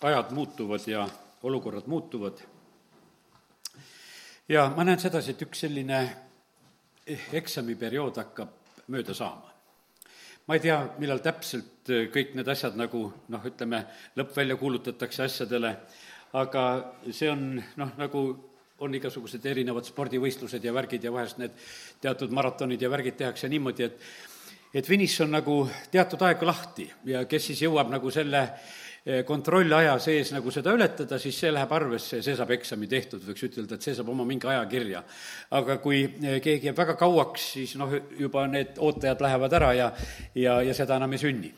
ajad muutuvad ja olukorrad muutuvad. ja ma näen sedasi, et üks selline eksamiperiood hakkab mööda saama. ma ei tea, millal täpselt kõik need asjad nagu noh, ütleme, lõpp välja kuulutatakse asjadele, aga see on noh, nagu on igasugused erinevad spordivõistlused ja värgid ja vahest need teatud maratonid ja värgid tehakse niimoodi, et et finiš on nagu teatud aeg lahti ja kes siis jõuab nagu selle eh, kontrollaja sees nagu seda ületada, siis see läheb arvesse ja see saab eksami tehtud, võiks ütelda, et see saab oma mingi aja kirja. aga kui eh, keegi jääb väga kauaks, siis noh, juba need ootajad lähevad ära ja, ja, ja seda enam ei sünni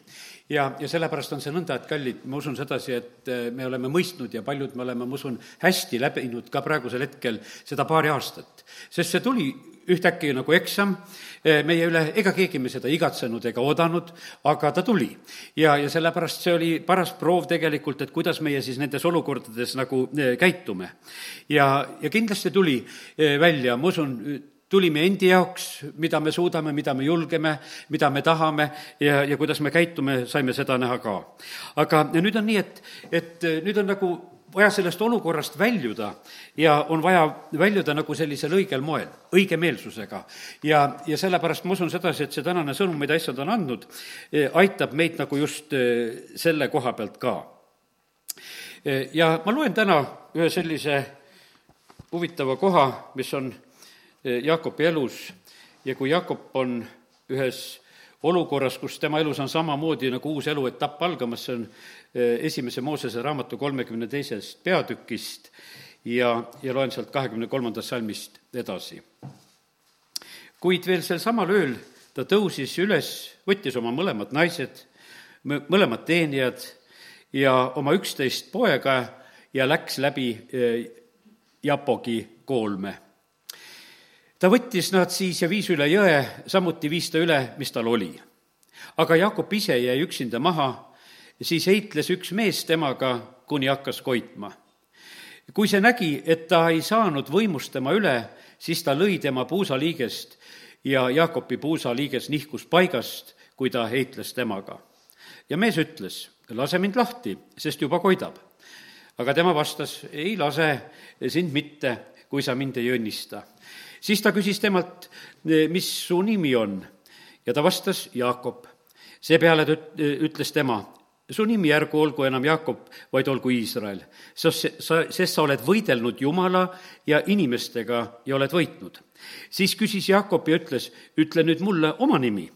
ja, ja sellepärast on see nõnda, et kallid, ma usun sedasi, et eh, me oleme mõistnud ja paljud me oleme, ma usun, hästi läbinud ka praegusel hetkel seda paari aastat. sest see tuli ühtäkki nagu eksam meie üle, ega keegi me seda igatsenud ega oodanud, aga ta tuli. ja, ja sellepärast see oli paras proov tegelikult, et kuidas meie siis nendes olukordades nagu käitume. ja, ja kindlasti tuli välja, ma usun, tuli meie endi jaoks, mida me suudame, mida me julgeme, mida me tahame ja, ja kuidas me käitume, saime seda näha ka. aga nüüd on nii, et, et nüüd on nagu vaja sellest olukorrast väljuda ja on vaja väljuda nagu sellisel õigel moel, õigemeelsusega. ja, ja sellepärast ma usun sedasi, et see tänane sõnum, mida issand on andnud, eh, aitab meid nagu just eh, selle koha pealt ka. Eh, ja ma loen täna ühe sellise huvitava koha, mis on Eh, Jaakobi elus ja kui Jaakop on ühes olukorras, kus tema elus on samamoodi nagu uus eluetapp algamas, see on eh, esimese Moosese raamatu kolmekümne teisest peatükist ja, ja loen sealt kahekümne kolmandast salmist edasi. kuid veel sel samal ööl ta tõusis üles, võttis oma mõlemad naised, mõlemad teenijad ja oma üksteist poega ja läks läbi eh, Japogi koolme ta võttis nad siis ja viis üle jõe, samuti viis ta üle, mis tal oli. aga Jakob ise jäi üksinda maha, siis heitles üks mees temaga, kuni hakkas koitma. kui see nägi, et ta ei saanud võimust tema üle, siis ta lõi tema puusaliigest ja Jaakobi puusaliiges nihkus paigast, kui ta heitles temaga. ja mees ütles, lase mind lahti, sest juba koidab. aga tema vastas, ei lase sind mitte, kui sa mind ei õnnista siis ta küsis temalt, mis su nimi on ja ta vastas Jaakob. seepeale ta ütles tema, su nimi ärgu olgu enam Jaakob, vaid olgu Iisrael, sest sa, sest sa oled võidelnud Jumala ja inimestega ja oled võitnud. siis küsis Jaakob ja ütles, ütle nüüd mulle oma nimi.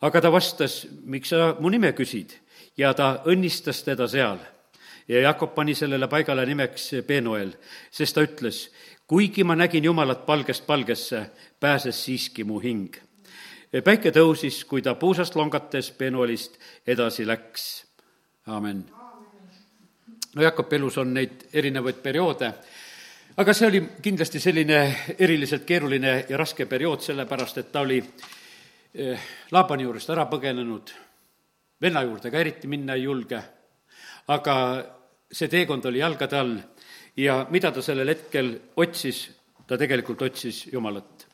aga ta vastas, miks sa mu nime küsid? ja ta õnnistas teda seal. Ja Jakob pani sellele paigale nimeks Penuel, sest ta ütles, kuigi ma nägin Jumalat palgest palgesse, pääses siiski mu hing. päike tõusis, kui ta puusast longates Penuelist edasi läks. aamen. no Jakobi elus on neid erinevaid perioode, aga see oli kindlasti selline eriliselt keeruline ja raske periood, sellepärast et ta oli eh, Laabani juurest ära põgenenud, venna juurde ka eriti minna ei julge, aga see teekond oli jalgade all ja mida ta sellel hetkel otsis, ta tegelikult otsis Jumalat.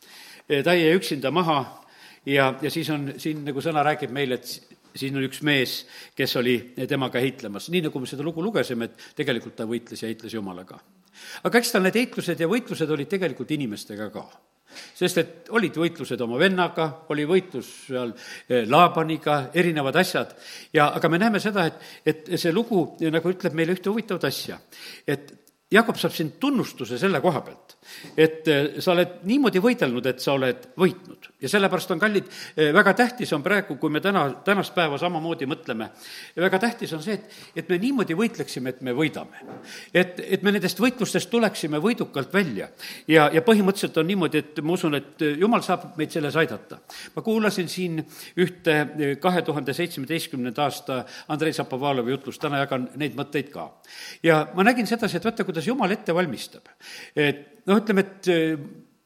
ta ei jää üksinda maha ja, ja siis on, siin nagu sõna räägib meile, et siin on üks mees, kes oli temaga heitlemas, nii nagu me seda lugu lugesime, et tegelikult ta võitles ja heitles Jumalaga. aga eks tal need heitlused ja võitlused olid tegelikult inimestega ka sest et olid võitlused oma vennaga, oli võitlus seal eh, Laabaniga, erinevad asjad. Ja aga me näeme seda, et, et see lugu nagu ütleb meile ühte huvitavat asja, et Jakob saab siin tunnustuse selle koha pealt, et eh, sa oled niimoodi võidelnud, et sa oled võitnud. ja sellepärast on, kallid, eh, väga tähtis on praegu, kui me täna, tänast päeva samamoodi mõtleme, väga tähtis on see, et, et me niimoodi võitleksime, et me võidame. et, et me nendest võitlustest tuleksime võidukalt välja. ja, ja põhimõtteliselt on niimoodi, et ma usun, et jumal saab meid selles aidata. ma kuulasin siin ühte eh, kahe tuhande seitsmeteistkümnenda aasta Andrei Zapovalovi jutlust, täna jagan neid mõtteid ka. ja ma nägin sedasi, et vaata, kuidas Jumal ette valmistab. et noh, ütleme, et eh,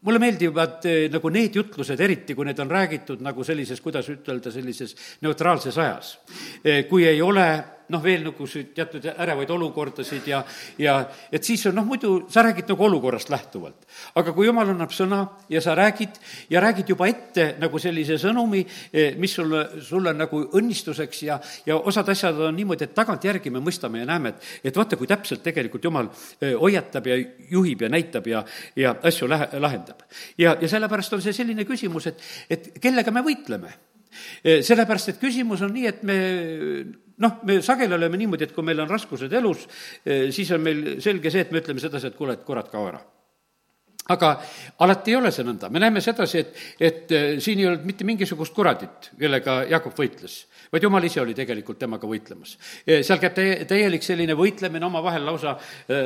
mulle meeldivad eh, nagu need jutlused, eriti kui need on räägitud nagu sellises, kuidas ütelda, sellises neutraalses ajas. Eh, kui ei ole noh, veel nagu teatud ärevaid olukordasid ja, ja et siis on noh, muidu sa räägid nagu olukorrast lähtuvalt. aga kui jumal annab sõna ja sa räägid ja räägid juba ette nagu sellise sõnumi, eh, mis sulle, sulle nagu õnnistuseks ja, ja osad asjad on niimoodi, et tagantjärgi me mõistame ja näeme, et, et vaata, kui täpselt tegelikult jumal eh, hoiatab ja juhib ja näitab ja, ja asju lähe, lahendab. ja, ja sellepärast on see selline küsimus, et, et kellega me võitleme Eh, sellepärast, et küsimus on nii, et me noh, me sageli oleme niimoodi, et kui meil on raskused elus, eh, siis on meil selge see, et me ütleme sedasi, et kuule, et kurat, kao ära aga alati ei ole see nõnda, me näeme sedasi, et, et eh, siin ei olnud mitte mingisugust kuradit, kellega Jakob võitles, vaid jumal ise oli tegelikult temaga võitlemas. seal käib täie, täielik selline võitlemine omavahel, lausa,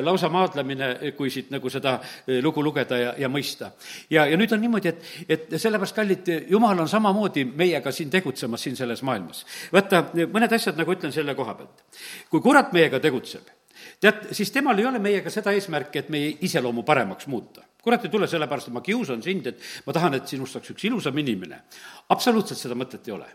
lausa maadlemine, kui siit nagu seda lugu lugeda ja, ja mõista. ja, ja nüüd on niimoodi, et, et sellepärast, kallid, jumal on samamoodi meiega siin tegutsemas, siin selles maailmas. vaata, mõned asjad, nagu ütlen selle koha pealt. kui kurat meiega tegutseb, tead, siis temal ei ole meiega seda eesmärki, et meie iseloomu paremaks muuta kurat ei tule sellepärast, et ma kiusan sind, et ma tahan, et sinust saaks üks ilusam inimene. absoluutselt seda mõtet ei ole.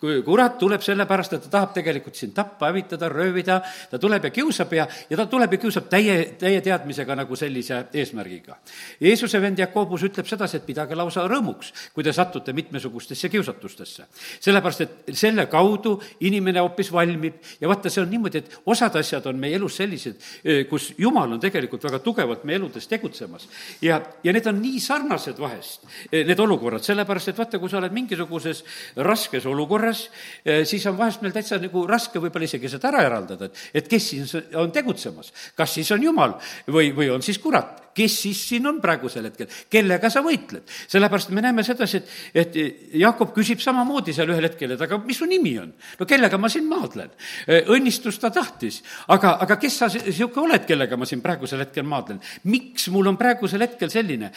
kui kurat tuleb sellepärast, et ta tahab tegelikult sind tappa, hävitada, röövida, ta tuleb ja kiusab ja, ja ta tuleb ja kiusab täie, täie teadmisega nagu sellise eesmärgiga. Jeesuse vend Jakobus ütleb sedasi, et pidage lausa rõõmuks, kui te satute mitmesugustesse kiusatustesse. sellepärast, et selle kaudu inimene hoopis valmib ja vaata, see on niimoodi, et osad asjad on meie elus sellised, kus Jumal on tegelikult väga tugevalt meie eludes tegutsemas ja ja, ja need on nii sarnased vahest, eh, need olukorrad, sellepärast et vaata, kui sa oled mingisuguses raskes olukorras, eh, siis on vahest meil täitsa nagu raske võib-olla isegi seda ära eraldada, et, et kes siin on tegutsemas. kas siis on Jumal või, või on siis kurat? kes siis siin on praegusel hetkel, kellega sa võitled? sellepärast me näeme sedasi, et, et Jakob küsib samamoodi seal ühel hetkel, et aga mis su nimi on? no kellega ma siin maadlen? Eh, õnnistust ta tahtis, aga, aga kes sa niisugune oled, kellega ma siin praegusel hetkel maadlen? miks mul on praegusel hetkel hetkel selline.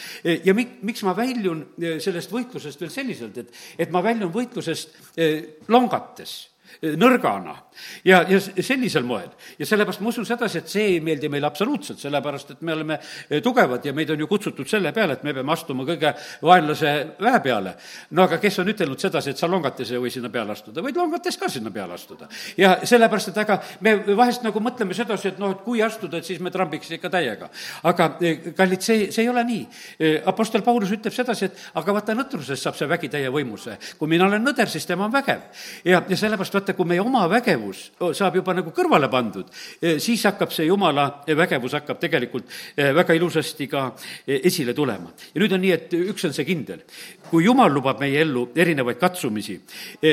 Ja mik-, miks ma väljun eh, sellest võitlusest veel selliselt, et, et ma väljun võitlusest eh, longates nõrgana ja, ja sellisel moel. ja sellepärast ma usun sedasi, et see ei meeldi meile absoluutselt, sellepärast et me oleme eh, tugevad ja meid on ju kutsutud selle peale, et me peame astuma kõige vaenlase väe peale. no aga kes on ütelnud sedasi, et sa longates ei või sinna peale astuda, võid longates ka sinna peale astuda. ja sellepärast, et aga me vahest nagu mõtleme sedasi, et noh, et kui astuda, et siis me trambiks ikka täiega. aga eh, kallid, see, see ei ole nii. Eh, Apostel Paulus ütleb sedasi, et aga vaata, nõtrusest saab see vägi täie võimuse. kui mina olen nõder, siis tema on vägev. ja, ja sellepärast vaata, kui meie oma vägevus saab juba nagu kõrvale pandud, siis hakkab see jumala vägevus hakkab tegelikult väga ilusasti ka esile tulema. ja nüüd on nii, et üks on see kindel. kui jumal lubab meie ellu erinevaid katsumisi,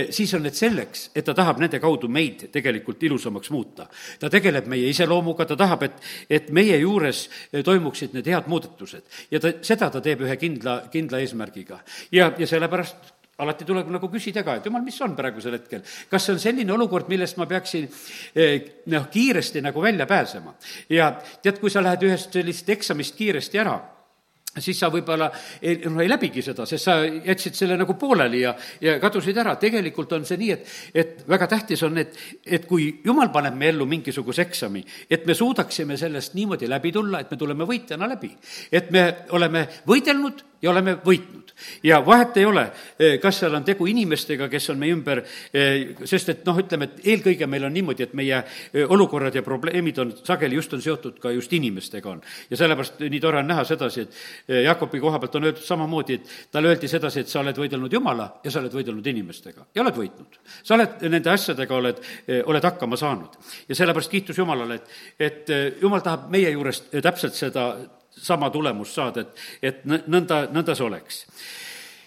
siis on need selleks, et ta tahab nende kaudu meid tegelikult ilusamaks muuta. ta tegeleb meie iseloomuga, ta tahab, et, et meie juures toimuksid need head muudatused ja ta, seda ta teeb ühe kindla, kindla eesmärgiga. ja, ja sellepärast alati tuleb nagu küsida ka, et jumal, mis on praegusel hetkel. kas see on selline olukord, millest ma peaksin eh, noh, kiiresti nagu välja pääsema? ja tead, kui sa lähed ühest sellisest eksamist kiiresti ära, siis sa võib-olla ei, noh, ei läbigi seda, sest sa jätsid selle nagu pooleli ja, ja kadusid ära. tegelikult on see nii, et, et väga tähtis on, et, et kui jumal paneb me ellu mingisuguse eksami, et me suudaksime sellest niimoodi läbi tulla, et me tuleme võitjana läbi. et me oleme võidelnud ja oleme võitnud. ja vahet ei ole, eh, kas seal on tegu inimestega, kes on meie ümber, eh, sest et noh, ütleme, et eelkõige meil on niimoodi, et meie eh, olukorrad ja probleemid on sageli just on seotud ka just inimestega on. ja sellepärast nii tore on näha sedasi, et Jakobi koha pealt on öeldud samamoodi, et talle öeldi sedasi, et sa oled võidelnud Jumala ja sa oled võidelnud inimestega ja oled võitnud. sa oled nende asjadega, oled, oled hakkama saanud. ja sellepärast kiitus Jumalale, et, et Jumal tahab meie juurest täpselt seda sama tulemust saada, et, et nõnda, nõnda see oleks.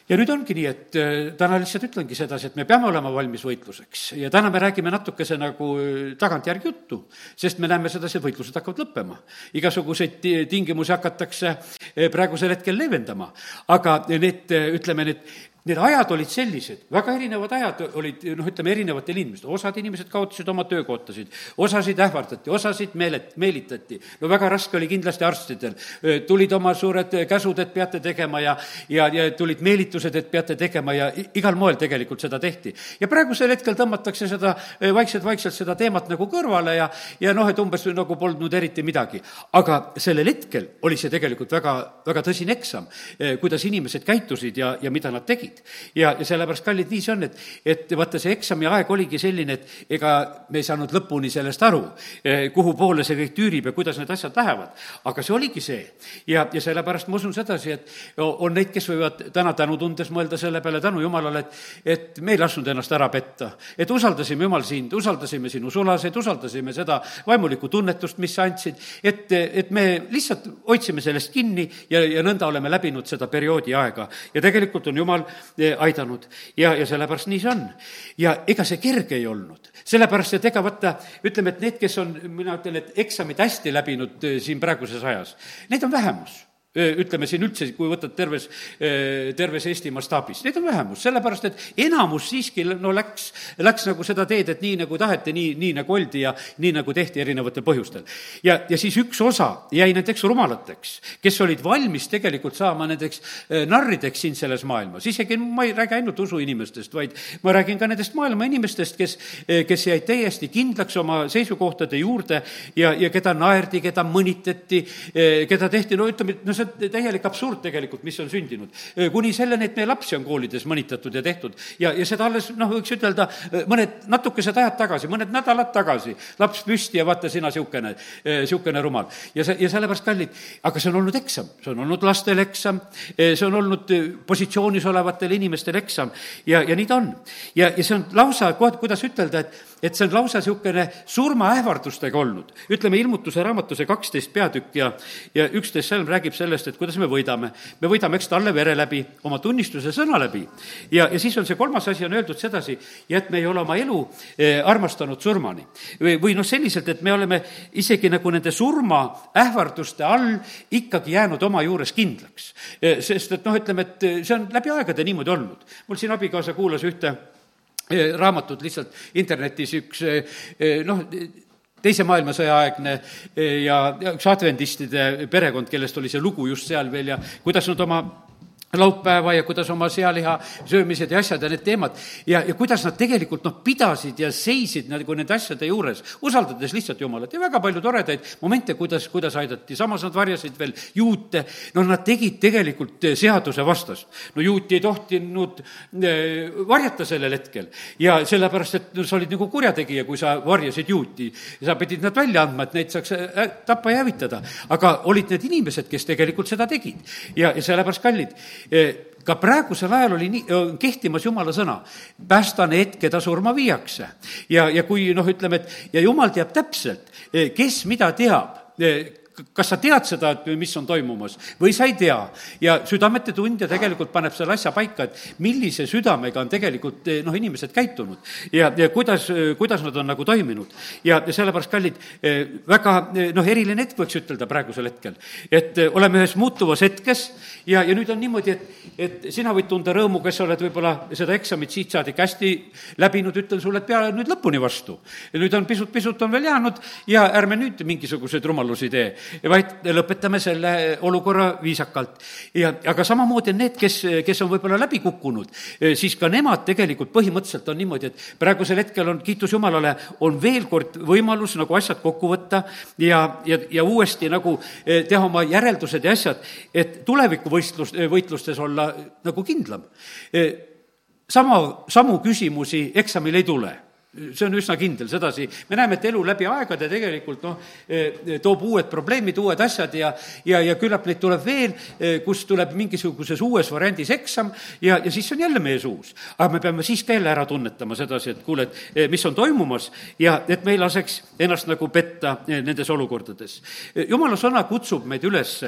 Ja nüüd ongi nii, et äh, täna lihtsalt ütlengi sedasi, et me peame olema valmis võitluseks. Ja täna me räägime natukese nagu äh, tagantjärgi juttu, sest me näeme sedasi, et võitlused hakkavad lõppema. igasuguseid tingimusi hakatakse äh, praegusel hetkel leevendama, aga need, ütleme, need Need ajad olid sellised, väga erinevad ajad olid, noh, ütleme, erinevatel inimestel, osad inimesed kaotasid oma töökohtasid, osasid ähvardati, osasid meelet-, meelitati. no väga raske oli kindlasti arstidel, tulid oma suured käsud, et peate tegema ja, ja, ja tulid meelitused, et peate tegema ja igal moel tegelikult seda tehti. ja praegusel hetkel tõmmatakse seda vaikselt-vaikselt seda teemat nagu kõrvale ja, ja noh, et umbes nagu polnud eriti midagi. aga sellel hetkel oli see tegelikult väga, väga tõsine eksam, kuidas inimesed käitusid ja, ja mida nad tegid keelt. ja, ja sellepärast, kallid, nii see on, et, et vaata, see eksami aeg oligi selline, et ega me ei saanud lõpuni sellest aru, eh, kuhu poole see kõik tüürib ja kuidas need asjad lähevad. aga see oligi see. ja, ja sellepärast ma usun sedasi, et on neid, kes võivad täna tänutundes mõelda selle peale, tänu Jumalale, et, et me ei lasknud ennast ära petta. et usaldasime Jumal sind, usaldasime sinu sulaseid, usaldasime seda vaimulikku tunnetust, mis sa andsid, et, et me lihtsalt hoidsime sellest kinni ja, ja nõnda oleme läbinud seda perioodi aega. ja tegelikult on Jumal aidanud. Ja, ja sellepärast nii see on. ja ega see kerge ei olnud, sellepärast et ega vaata, ütleme, et need, kes on, mina ütlen, et eksamid hästi läbinud eh, siin praeguses ajas, neid on vähemus ütleme siin üldse, kui võtad terves, terves Eesti mastaabis, neid on vähemus, sellepärast et enamus siiski no läks, läks nagu seda teed, et nii nagu taheti, nii, nii nagu oldi ja nii nagu tehti erinevatel põhjustel. ja, ja siis üks osa jäi nendeks rumalateks, kes olid valmis tegelikult saama nendeks narrideks siin selles maailmas, isegi ma ei räägi ainult usuinimestest, vaid ma räägin ka nendest maailma inimestest, kes, kes jäid täiesti kindlaks oma seisukohtade juurde ja, ja keda naerdi, keda mõnitati, keda tehti, no ütleme, no see on täielik absurd tegelikult, mis on sündinud. kuni selleni, et meie lapsi on koolides mõnitatud ja tehtud ja, ja seda alles noh, võiks ütelda mõned natukesed ajad tagasi, mõned nädalad tagasi, laps püsti ja vaata sina niisugune, niisugune rumal. ja see, ja sellepärast, kallid, aga see on olnud eksam, see on olnud lastel eksam, see on olnud positsioonis olevatel inimestel eksam ja, ja nii ta on. ja, ja see on lausa, kuidas ütelda, et et see on lausa niisugune surmaähvardustega olnud. ütleme, ilmutuse raamatuse kaksteist peatükk ja, ja üksteist salm räägib sellest, et kuidas me võidame. me võidame, eks, talle vere läbi, oma tunnistuse sõna läbi. ja, ja siis on see kolmas asi, on öeldud sedasi, ja et me ei ole oma elu eh, armastanud surmani. või, või noh, selliselt, et me oleme isegi nagu nende surmaähvarduste all ikkagi jäänud oma juures kindlaks. Eh, sest et noh, ütleme, et see on läbi aegade niimoodi olnud. mul siin abikaasa kuulas ühte Eh, raamatut lihtsalt internetis üks noh, teise maailmasõja aegne ja, ja üks adventistide perekond, kellest oli see lugu just seal veel ja kuidas nad oma laupäeva ja kuidas oma sealiha söömised ja asjad ja need teemad ja, ja kuidas nad tegelikult noh, pidasid ja seisid nagu nende asjade juures, usaldades lihtsalt Jumalat ja väga palju toredaid momente, kuidas, kuidas aidati, samas nad varjasid veel juute, no nad tegid tegelikult eh, seaduse vastast. no juuti ei tohtinud eh, varjata sellel hetkel ja sellepärast, et no sa olid nagu kurjategija, kui sa varjasid juuti. sa pidid nad välja andma, et neid saaks äh, tappa ja hävitada. aga olid need inimesed, kes tegelikult seda tegid ja, ja sellepärast, kallid, ka praegusel ajal oli nii, kehtimas jumala sõna, päästa need, keda surma viiakse. ja, ja kui noh, ütleme, et ja jumal teab täpselt, kes mida teab kas sa tead seda, et mis on toimumas või sa ei tea. ja südamete tundja tegelikult paneb selle asja paika, et millise südamega on tegelikult noh, inimesed käitunud ja, ja kuidas, kuidas nad on nagu toiminud. ja, sellepärast, kallid, väga noh, eriline hetk võiks ütelda praegusel hetkel. et oleme ühes muutuvas hetkes ja, ja nüüd on niimoodi, et, et sina võid tunda rõõmu, kes sa oled võib-olla seda eksamit siit saadik hästi läbinud, ütlen sulle, et pea nüüd lõpuni vastu. nüüd on pisut, pisut on veel jäänud ja ärme nüüd mingisuguseid rumalusi tee vaid lõpetame selle olukorra viisakalt. ja, aga samamoodi on need, kes, kes on võib-olla läbi kukkunud, siis ka nemad tegelikult põhimõtteliselt on niimoodi, et praegusel hetkel on, kiitus Jumalale, on veel kord võimalus nagu asjad kokku võtta ja, ja, ja uuesti nagu eh, teha oma järeldused ja asjad, et tulevikuvõistlus, võitlustes olla nagu kindlam. Eh, sama, samu küsimusi eksamil ei tule see on üsna kindel, sedasi me näeme, et elu läbi aegade tegelikult noh, eh, toob uued probleemid, uued asjad ja, ja, ja küllap neid tuleb veel, eh, kus tuleb mingisuguses uues variandis eksam ja, ja siis on jälle meie suus. aga me peame siis ka jälle ära tunnetama sedasi, et kuule, et mis on toimumas ja et me ei laseks ennast nagu petta nendes olukordades. jumala sõna kutsub meid üles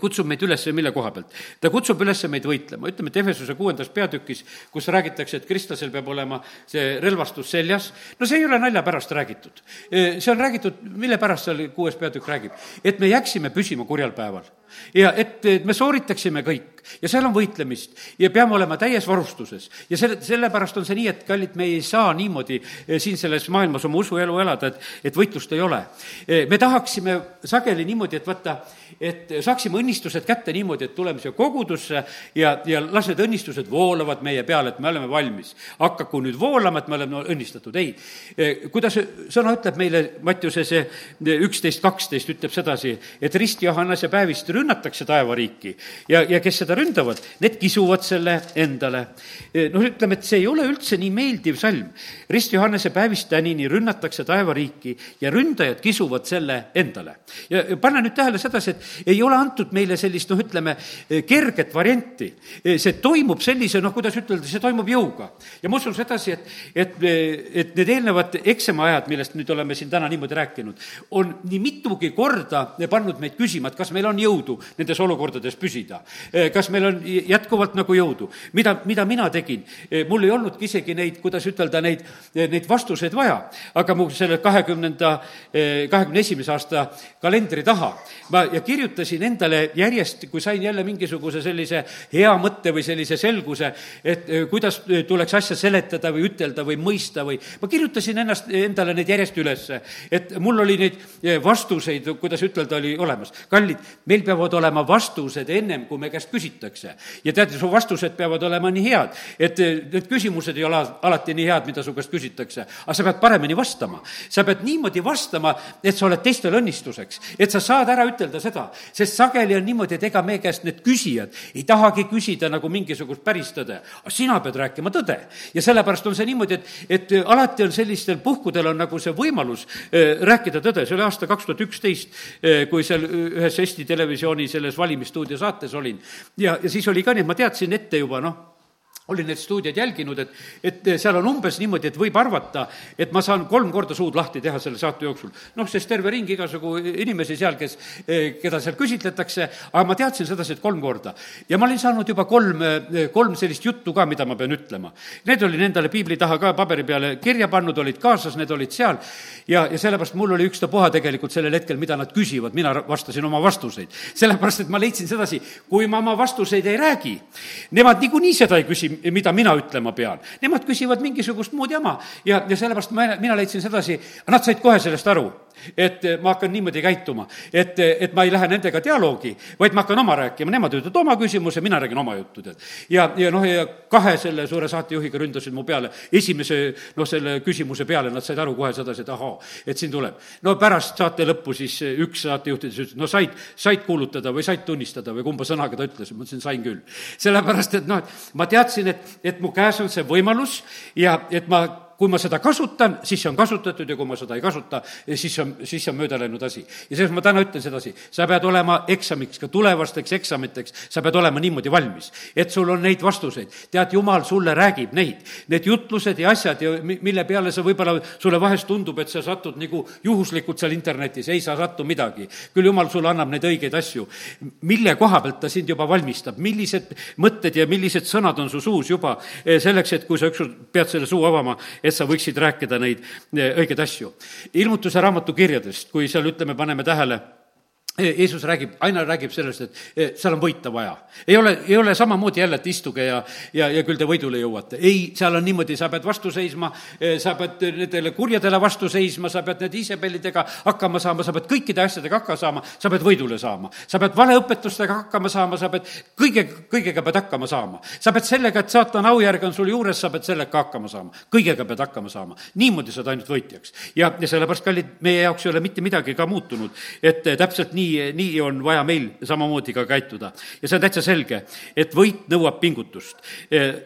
kutsub meid üles mille koha pealt? ta kutsub üles meid võitlema, ütleme, et Efesuse kuuendas peatükis, kus räägitakse, et kristlasel peab olema see relvastus seljas, no see ei ole nalja pärast räägitud. see on räägitud, mille pärast seal kuues peatükk räägib? et me jääksime püsima kurjal päeval ja et, et me sooritaksime kõik ja seal on võitlemist ja peame olema täies varustuses. ja selle, sellepärast on see nii, et kallid, me ei saa niimoodi eh, siin selles maailmas oma usuelu elada, et, et võitlust ei ole. Eh, me tahaksime sageli niimoodi, et vaata, et saaksime õnnistused kätte niimoodi, et tuleme siia kogudusse ja, ja las need õnnistused voolavad meie peale, et me oleme valmis. hakaku nüüd voolama, et me oleme õnnistatud, ei. Eh, kuidas sõna ütleb meile, Mattiuse see üksteist, kaksteist ütleb sedasi, et risti Johannese päevist rüü rünnatakse taevariiki ja, ja kes seda ründavad, need kisuvad selle endale. noh, ütleme, et see ei ole üldse nii meeldiv salm. Rist Johannese päevist tänini rünnatakse taevariiki ja ründajad kisuvad selle endale. ja pane nüüd tähele sedasi, et ei ole antud meile sellist, noh, ütleme, kerget varianti. see toimub sellise, noh, kuidas ütelda, see toimub jõuga. ja ma usun sedasi, et, et, et need eelnevad eksamiajad, millest nüüd oleme siin täna niimoodi rääkinud, on nii mitugi korda pannud meid küsima, et kas meil on jõudu nendes olukordades püsida. kas meil on jätkuvalt nagu jõudu. mida, mida mina tegin? mul ei olnudki isegi neid, kuidas ütelda, neid, neid vastuseid vaja. aga mu selle kahekümnenda, kahekümne esimese aasta kalendri taha ma ja kirjutasin endale järjest, kui sain jälle mingisuguse sellise hea mõtte või sellise selguse, et kuidas tuleks asja seletada või ütelda või mõista või ma kirjutasin ennast, endale neid järjest ülesse. et mul oli neid vastuseid, kuidas ütelda, oli olemas. kallid, meil peavad olema vastused ennem, kui me käest küsitakse. ja tead, su vastused peavad olema nii head, et need küsimused ei ole alati nii head, mida su käest küsitakse, aga sa pead paremini vastama. sa pead niimoodi vastama, et sa oled teistele õnnistuseks, et sa saad ära ütelda seda, sest sageli on niimoodi, et ega meie käest need küsijad ei tahagi küsida nagu mingisugust päris tõde, aga sina pead rääkima tõde. ja sellepärast on see niimoodi, et, et alati on sellistel puhkudel on nagu see võimalus äh, rääkida tõde, see oli aasta kaks tuhat üksteist, kui seal ühes Eesti Televisiooni selles valimisstuudio saates olin. ja, ja siis oli ka nii, et ma teadsin ette juba, noh, olin neid stuudioid jälginud, et, et seal on umbes niimoodi, et võib arvata, et ma saan kolm korda suud lahti teha selle saate jooksul. noh, sest terve ring igasugu inimesi seal, kes, keda seal küsitletakse, aga ma teadsin sedasi, et kolm korda. ja ma olin saanud juba kolm, kolm sellist juttu ka, mida ma pean ütlema. Need olin endale piibli taha ka paberi peale kirja pannud, olid kaasas, need olid seal ja, ja sellepärast mul oli ükstapuha tegelikult sellel hetkel, mida nad küsivad, mina vastasin oma vastuseid. sellepärast, et ma leidsin sedasi, kui ma oma vastuseid ei räägi, nemad niikuinii seda ei küsi, mida mina ütlema pean. Nemad küsivad mingisugust muud jama ja, ja sellepärast ma, mina leidsin sedasi, nad said kohe sellest aru et ma hakkan niimoodi käituma, et, et ma ei lähe nendega dialoogi, vaid ma hakkan oma rääkima, nemad ütlevad oma küsimuse, mina räägin oma juttu, tead. ja, ja noh, ja kahe selle suure saatejuhiga ründasid mu peale, esimese noh, selle küsimuse peale nad said aru kohe sedasi, et ahaa, et siin tuleb. no pärast saate lõppu siis üks saatejuhtidest ütles, no said, said kuulutada või said tunnistada või kumba sõnaga ta ütles, ma ütlesin, sain küll. sellepärast, et noh, et ma teadsin, et, et mu käes on see võimalus ja et ma kui ma seda kasutan, siis see on kasutatud ja kui ma seda ei kasuta, siis see on, siis see on mööda läinud asi. ja sellest ma täna ütlen sedasi, sa pead olema eksamiks, ka tulevasteks eksamiteks, sa pead olema niimoodi valmis, et sul on neid vastuseid. tead, Jumal sulle räägib neid, need jutlused ja asjad ja mille peale sa võib-olla, sulle vahest tundub, et sa satud nagu juhuslikult seal internetis, ei sa sattu midagi. küll Jumal sulle annab neid õigeid asju. mille koha pealt ta sind juba valmistab, millised mõtted ja millised sõnad on su suus juba eh, selleks, et kui sa ükskord pead selle suu avama, et sa võiksid rääkida neid eh, õigeid asju. ilmutuse raamatu kirjadest, kui seal, ütleme, paneme tähele, Jeesus räägib, aina räägib sellest, et seal on võita vaja. ei ole, ei ole samamoodi jälle, et istuge ja, ja, ja küll te võidule jõuate. ei, seal on niimoodi, sa pead vastu seisma, sa pead nendele kurjadele vastu seisma, sa pead nende Iisabelidega hakkama saama, sa pead kõikide asjadega hakkama saama, sa pead võidule saama. sa pead valeõpetustega hakkama saama, sa pead kõige, kõigega pead hakkama saama. sa pead sellega, et saatan aujärg on sul juures, sa pead sellega hakkama saama. kõigega pead hakkama saama. niimoodi saad ainult võitjaks. ja, ja sellepärast, kallid, meie jaoks ei ole mitte midagi ka muutunud, et täpselt nii nii, nii on vaja meil samamoodi ka käituda. ja see on täitsa selge, et võit nõuab pingutust.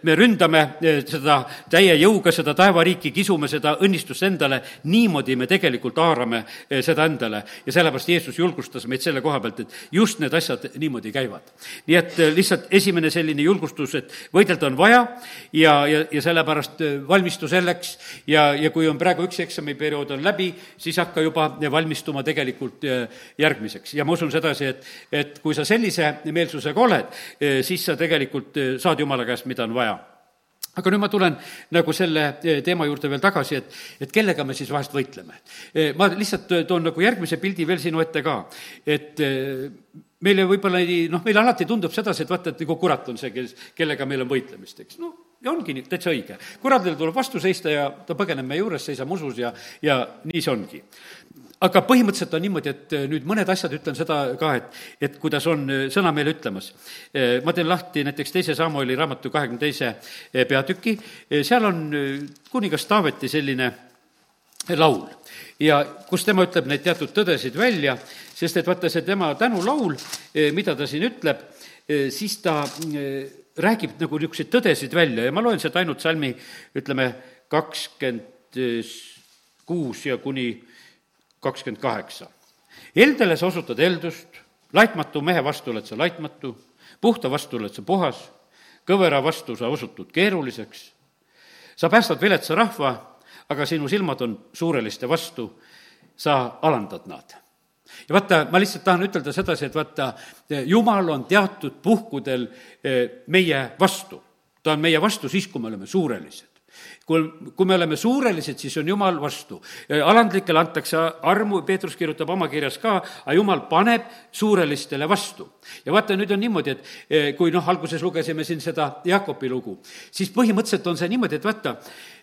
me ründame e, seda täie jõuga, seda taevariiki, kisume seda õnnistust endale, niimoodi me tegelikult haarame e, seda endale. ja sellepärast Jeesus julgustas meid selle koha pealt, et just need asjad niimoodi käivad. nii et lihtsalt esimene selline julgustus, et võidelda on vaja ja, ja, ja sellepärast valmistu selleks ja, ja kui on praegu üks eksamiperiood on läbi, siis hakka juba valmistuma tegelikult järgmiseks ja ma usun sedasi, et, et kui sa sellise meelsusega oled, eh, siis sa tegelikult eh, saad Jumala käest, mida on vaja aga nüüd ma tulen nagu selle eh, teema juurde veel tagasi, et, et kellega me siis vahest võitleme. ma lihtsalt toon nagu järgmise pildi veel sinu ette ka, et meile võib-olla ei, noh, meile alati tundub sedasi, et vaata, et nagu kurat on see, kes, kellega meil on võitlemist, eks, noh, ja ongi nii, täitsa õige. kuradile tuleb vastu seista ja ta põgeneb meie juures, seisab usus ja, ja nii see ongi aga põhimõtteliselt on niimoodi, et äh, nüüd mõned asjad ütlen seda ka, et, et kuidas on äh, sõna meile ütlemas. Äh, ma teen lahti näiteks teise Samueli raamatu kahekümne teise peatüki, seal on kuningas Taaveti selline laul. Ja kus tema ütleb neid teatud tõdesid välja, sest et vaata, see tema tänulaul, mida ta siin ütleb, siis ta räägib nagu niisuguseid tõdesid välja. Ja ma loen sealt ainult salmi, ütleme, kakskümmend kuus ja kuni kakskümmend kaheksa. Eldele sa osutad eldust, laitmatu mehe vastu oled sa laitmatu, puhta vastu oled sa puhas, kõvera vastu sa osutud keeruliseks, sa päästad viletsa rahva, aga sinu silmad on suureliste vastu, sa alandad nad ja vaata, ma lihtsalt tahan ütelda sedasi, et vaata, jumal on teatud puhkudel eh, meie vastu. ta on meie vastu siis, kui me oleme suurelised kui, kui me oleme suurelised, siis on Jumal vastu. alandlikele antakse armu, Peetrus kirjutab oma kirjas ka, aga Jumal paneb suurelistele vastu. ja vaata, nüüd on niimoodi, et eh, kui noh, alguses lugesime siin seda Jakobi lugu, siis põhimõtteliselt on see niimoodi, et vaata,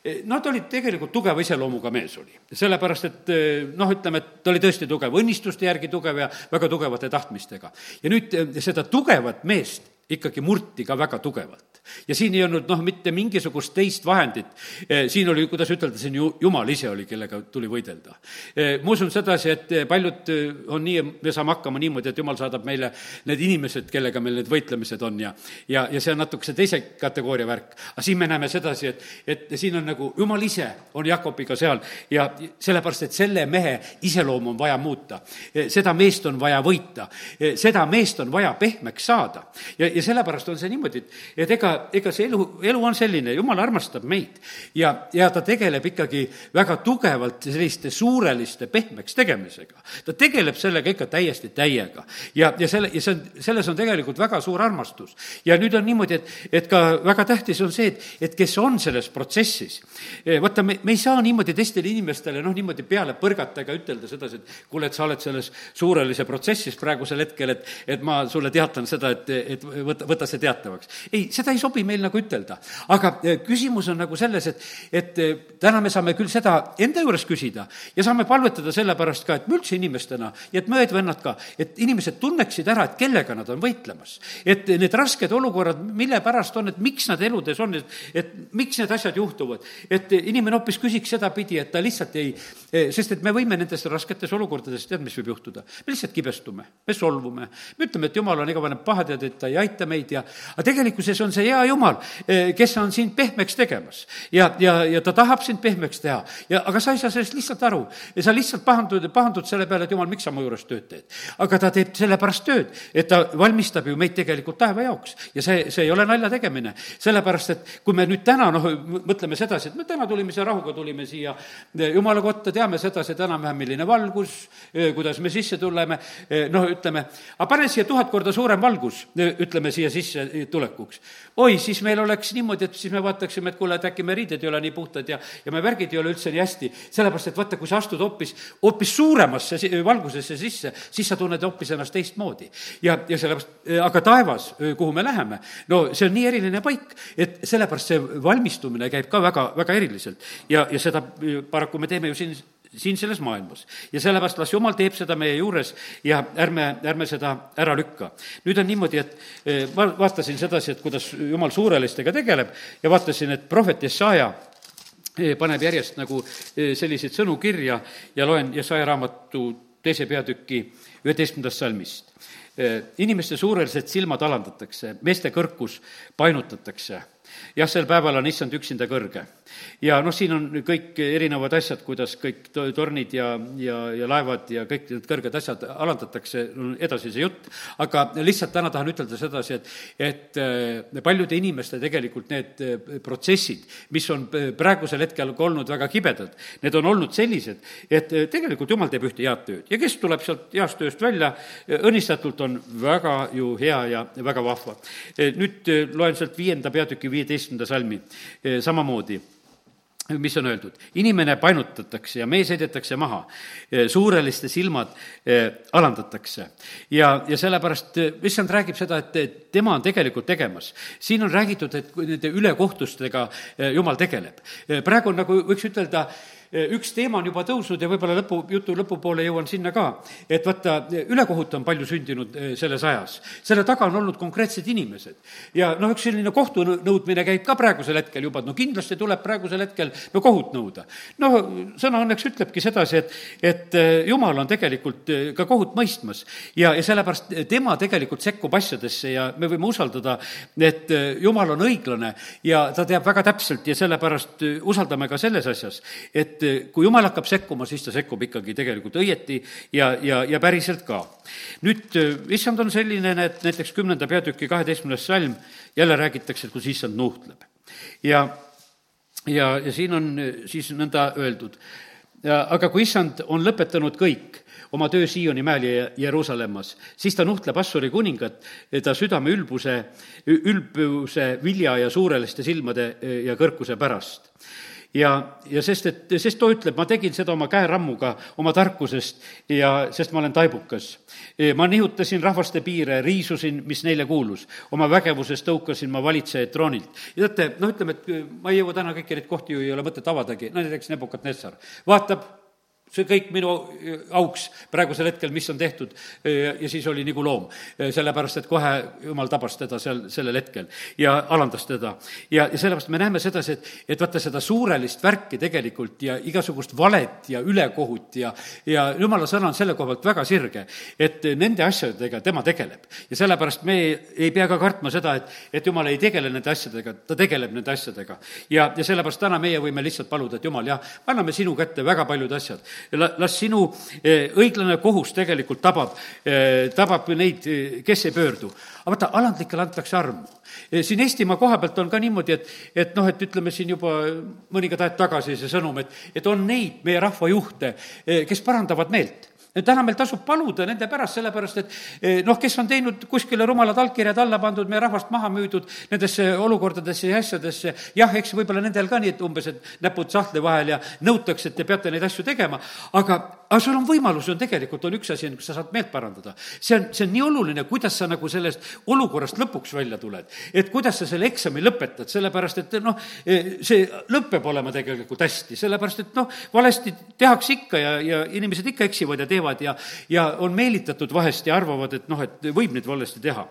eh, no ta oli tegelikult tugeva iseloomuga mees oli. sellepärast, et eh, noh, ütleme, et ta oli tõesti tugev, õnnistuste järgi tugev ja väga tugevate tahtmistega. ja nüüd seda tugevat meest ikkagi murti ka väga tugevalt ja siin ei olnud noh, mitte mingisugust teist vahendit. Eh, siin oli, kuidas ütelda, siin ju jumal ise oli, kellega tuli võidelda. Eh, ma usun sedasi, et paljud eh, on nii, me saame hakkama niimoodi, et jumal saadab meile need inimesed, kellega meil need võitlemised on ja, ja, ja see on natukese teise kategooria värk. aga siin me näeme sedasi, et, et siin on nagu jumal ise on Jakobiga seal ja sellepärast, et selle mehe iseloomu on vaja muuta. seda meest on vaja võita, seda meest on vaja pehmeks saada ja, ja sellepärast on see niimoodi, et, et ega, ega see elu, elu on selline, jumal armastab meid ja, ja ta tegeleb ikkagi väga tugevalt selliste suureliste pehmeks tegemisega. ta tegeleb sellega ikka täiesti täiega ja, ja selle, ja see on, selles on tegelikult väga suur armastus. ja nüüd on niimoodi, et, et ka väga tähtis on see, et, et kes on selles protsessis, eh, vaata, me, me ei saa niimoodi teistele inimestele noh, niimoodi peale põrgata ega ütelda sedasi, et kuule, et sa oled selles suurelise protsessis praegusel hetkel, et, et ma sulle teatan seda, et, et võta, võta see teatavaks. ei, seda ei sobi meil nagu ütelda. aga eh, küsimus on nagu selles, et, et eh, täna me saame küll seda enda juures küsida ja saame palvetada selle pärast ka, et me üldse inimestena ja et me õed-vennad ka, et inimesed tunneksid ära, et kellega nad on võitlemas. et need rasked olukorrad, mille pärast on, et miks nad eludes on, et, et miks need asjad juhtuvad. et inimene hoopis küsiks sedapidi, et ta lihtsalt ei, sest et me võime nendes rasketes olukordades, tead, mis võib juhtuda? me lihtsalt kibestume, me solvume, me ütleme, et jumal on igavene pahatead, et ta ei aita meid ja aga tegelikkuses on see hea jumal, kes on sind pehmeks tegemas. ja, ja, ja ta tahab sind pehmeks teha. ja aga sa ei saa sellest lihtsalt aru. ja sa lihtsalt pahandud, pahandud selle peale, et jumal, miks sa mu juures tööd teed. aga ta teeb sellepärast tööd, et ta valmistab ju meid tegelikult taeva jaoks. ja see, see ei ole nalja tegemine. sellepärast, et kui me nüüd täna noh, mõtleme sedasi, et me täna tulime siia rahuga, tulime siia jumala kotta, teame sedasi, et enam-vähem milline valgus, kuidas me sisse tuleme, noh, ütleme, aga pane siia tuhat korda suurem valgus, ütleme siia sisse tulekuks. oi, siis meil oleks niimoodi, et siis me vaataksime, et kuule, et äkki me riided ei ole nii puhtad ja, ja me värgid ei ole üldse nii hästi. sellepärast, et vaata, kui sa astud hoopis, hoopis suuremasse valgusesse sisse, siis sa tunned hoopis ennast teistmoodi. ja, ja sellepärast, aga taevas, kuhu me läheme, no see on nii eriline paik, et sellepärast see valmistumine käib ka väga, väga eriliselt. ja, ja seda paraku me teeme ju siin siin selles maailmas. ja sellepärast las Jumal teeb seda meie juures ja ärme, ärme seda ära lükka. nüüd on niimoodi, et eh, ma vaatasin sedasi, et kuidas Jumal suurelistega tegeleb ja vaatasin, et prohvet Jesaja eh, paneb järjest nagu eh, selliseid sõnu kirja ja loen Jesaja raamatu teise peatüki üheteistkümnendast salmist. inimeste suurelised silmad alandatakse, meeste kõrkus painutatakse jah, sel päeval on issand üksinda kõrge. Ja noh, siin on kõik erinevad asjad, kuidas kõik tornid ja, ja, ja laevad ja kõik need kõrged asjad alandatakse, edasi see jutt, aga lihtsalt täna tahan ütelda sedasi, et, et äh, paljude inimeste tegelikult need äh, protsessid, mis on praegusel hetkel ka olnud väga kibedad, need on olnud sellised, et äh, tegelikult jumal teeb ühte head tööd. Ja kes tuleb sealt heast tööst välja, õnnistatult on väga ju hea ja väga vahva. nüüd loen sealt viienda peatüki viie viieteistkümnenda salmi. Samamoodi mis on öeldud, inimene painutatakse ja mees heidetakse maha, suureliste silmad alandatakse. ja, ja sellepärast issand räägib seda, et tema on tegelikult tegemas. siin on räägitud, et nende ülekohtustega jumal tegeleb. praegu on nagu, võiks ütelda, üks teema on juba tõusnud ja võib-olla lõpu, jutu lõpupoole jõuan sinna ka, et vaata, ülekohut on palju sündinud selles ajas. selle taga on olnud konkreetsed inimesed. ja noh, üks selline kohtu nõudmine käib ka praegusel hetkel juba, et no kindlasti tuleb praegusel hetkel no kohut nõuda. noh, sõna õnneks ütlebki sedasi, et, et jumal on tegelikult ka kohut mõistmas ja, ja sellepärast tema tegelikult sekkub asjadesse ja me võime usaldada, et jumal on õiglane ja ta teab väga täpselt ja sellepärast usaldame ka selles asjas, et kui jumal hakkab sekkuma, siis ta sekkub ikkagi tegelikult õieti ja, ja, ja päriselt ka. nüüd issand on selline, et näiteks kümnenda peatüki kaheteistkümnes salm jälle räägitakse, et kus issand nuhtleb. ja, ja, ja siin on siis nõnda öeldud, aga kui issand on lõpetanud kõik, oma töö Sioni mäel ja Jeruusalemmas. siis ta nuhtleb Assuri kuningat ta südame ülbuse, ülbuse vilja ja suureliste silmade ja kõrkuse pärast ja, ja sest, et, sest too ütleb, ma tegin seda oma käerammuga, oma tarkusest ja sest ma olen taibukas. ma nihutasin rahvaste piire, riisusin, mis neile kuulus. oma vägevuses tõukasin ma valitsejaid troonilt. ja teate, noh, ütleme, et ma ei jõua täna kõiki neid kohti ju ei ole mõtet avadagi, no näiteks Nebukadnessar vaatab see kõik minu äh, auks praegusel hetkel, mis on tehtud, äh, ja siis oli nagu loom. Äh, sellepärast, et kohe jumal tabas teda seal sellel hetkel ja alandas teda. ja, ja sellepärast me näeme sedasi, et, et vaata seda suurelist värki tegelikult ja igasugust valet ja ülekohut ja, ja jumala sõna on selle koha pealt väga sirge, et nende asjadega tema tegeleb. ja sellepärast me ei, ei pea ka kartma seda, et, et jumal ei tegele nende asjadega, ta tegeleb nende asjadega. ja, ja sellepärast täna meie võime lihtsalt paluda, et jumal, jah, anname sinu kätte väga paljud asjad las sinu eh, õiglane kohus tegelikult tabab, eh, tabab neid, eh, kes ei pöördu. aga vaata, alandlikele antakse armu. siin Eestimaa koha pealt on ka niimoodi, et, et noh, et ütleme siin juba mõningad ajad tagasi see sõnum, et, et on neid meie rahvajuhte, kes parandavad meelt täna meil tasub paluda nende pärast, sellepärast et eh, noh, kes on teinud kuskile rumalad allkirjad alla pandud, meie rahvast maha müüdud nendesse olukordadesse ja asjadesse, jah, eks võib-olla nendel ka nii, et umbes, et näpud sahtli vahel ja nõutakse, et te peate neid asju tegema, aga, aga sul on võimalus, on tegelikult, on üks asi, kus sa saad meelt parandada. see on, see on nii oluline, kuidas sa nagu sellest olukorrast lõpuks välja tuled. et kuidas sa selle eksami lõpetad, sellepärast et noh, see lõpp peab olema tegelikult hästi, sellepärast et noh, valesti tehakse ikka ja, ja inimesed ikka eksivad ja teevad ja, ja on meelitatud vahest ja arvavad, et noh, et võib nüüd valesti teha.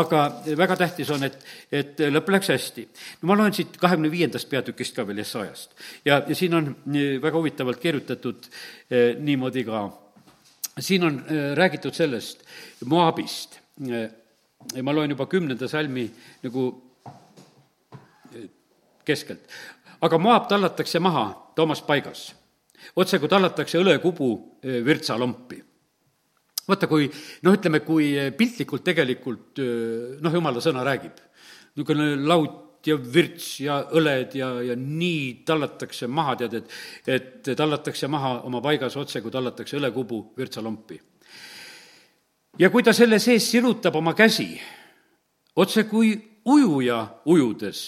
aga väga tähtis on, et, et lõpp läks hästi. no ma loen siit kahekümne viiendast peatükist ka veel Essayast ja, ja siin on eh, väga huvitavalt kirjutatud eh, niimoodi ka, siin on eh, räägitud sellest Moabist eh,. ma loen juba kümnenda salmi nagu eh, keskelt. aga Moab tallatakse maha Toomas paigas otse kui tallatakse õlekubu virtsalompi. vaata, kui noh, ütleme, kui piltlikult tegelikult noh, jumala sõna räägib, niisugune laud ja virts ja õled ja, ja nii tallatakse maha, tead, et, et tallatakse maha oma paigas otse, kui tallatakse õlekubu virtsalompi. ja kui ta selle sees sirutab oma käsi, otse kui ujuja ujudes,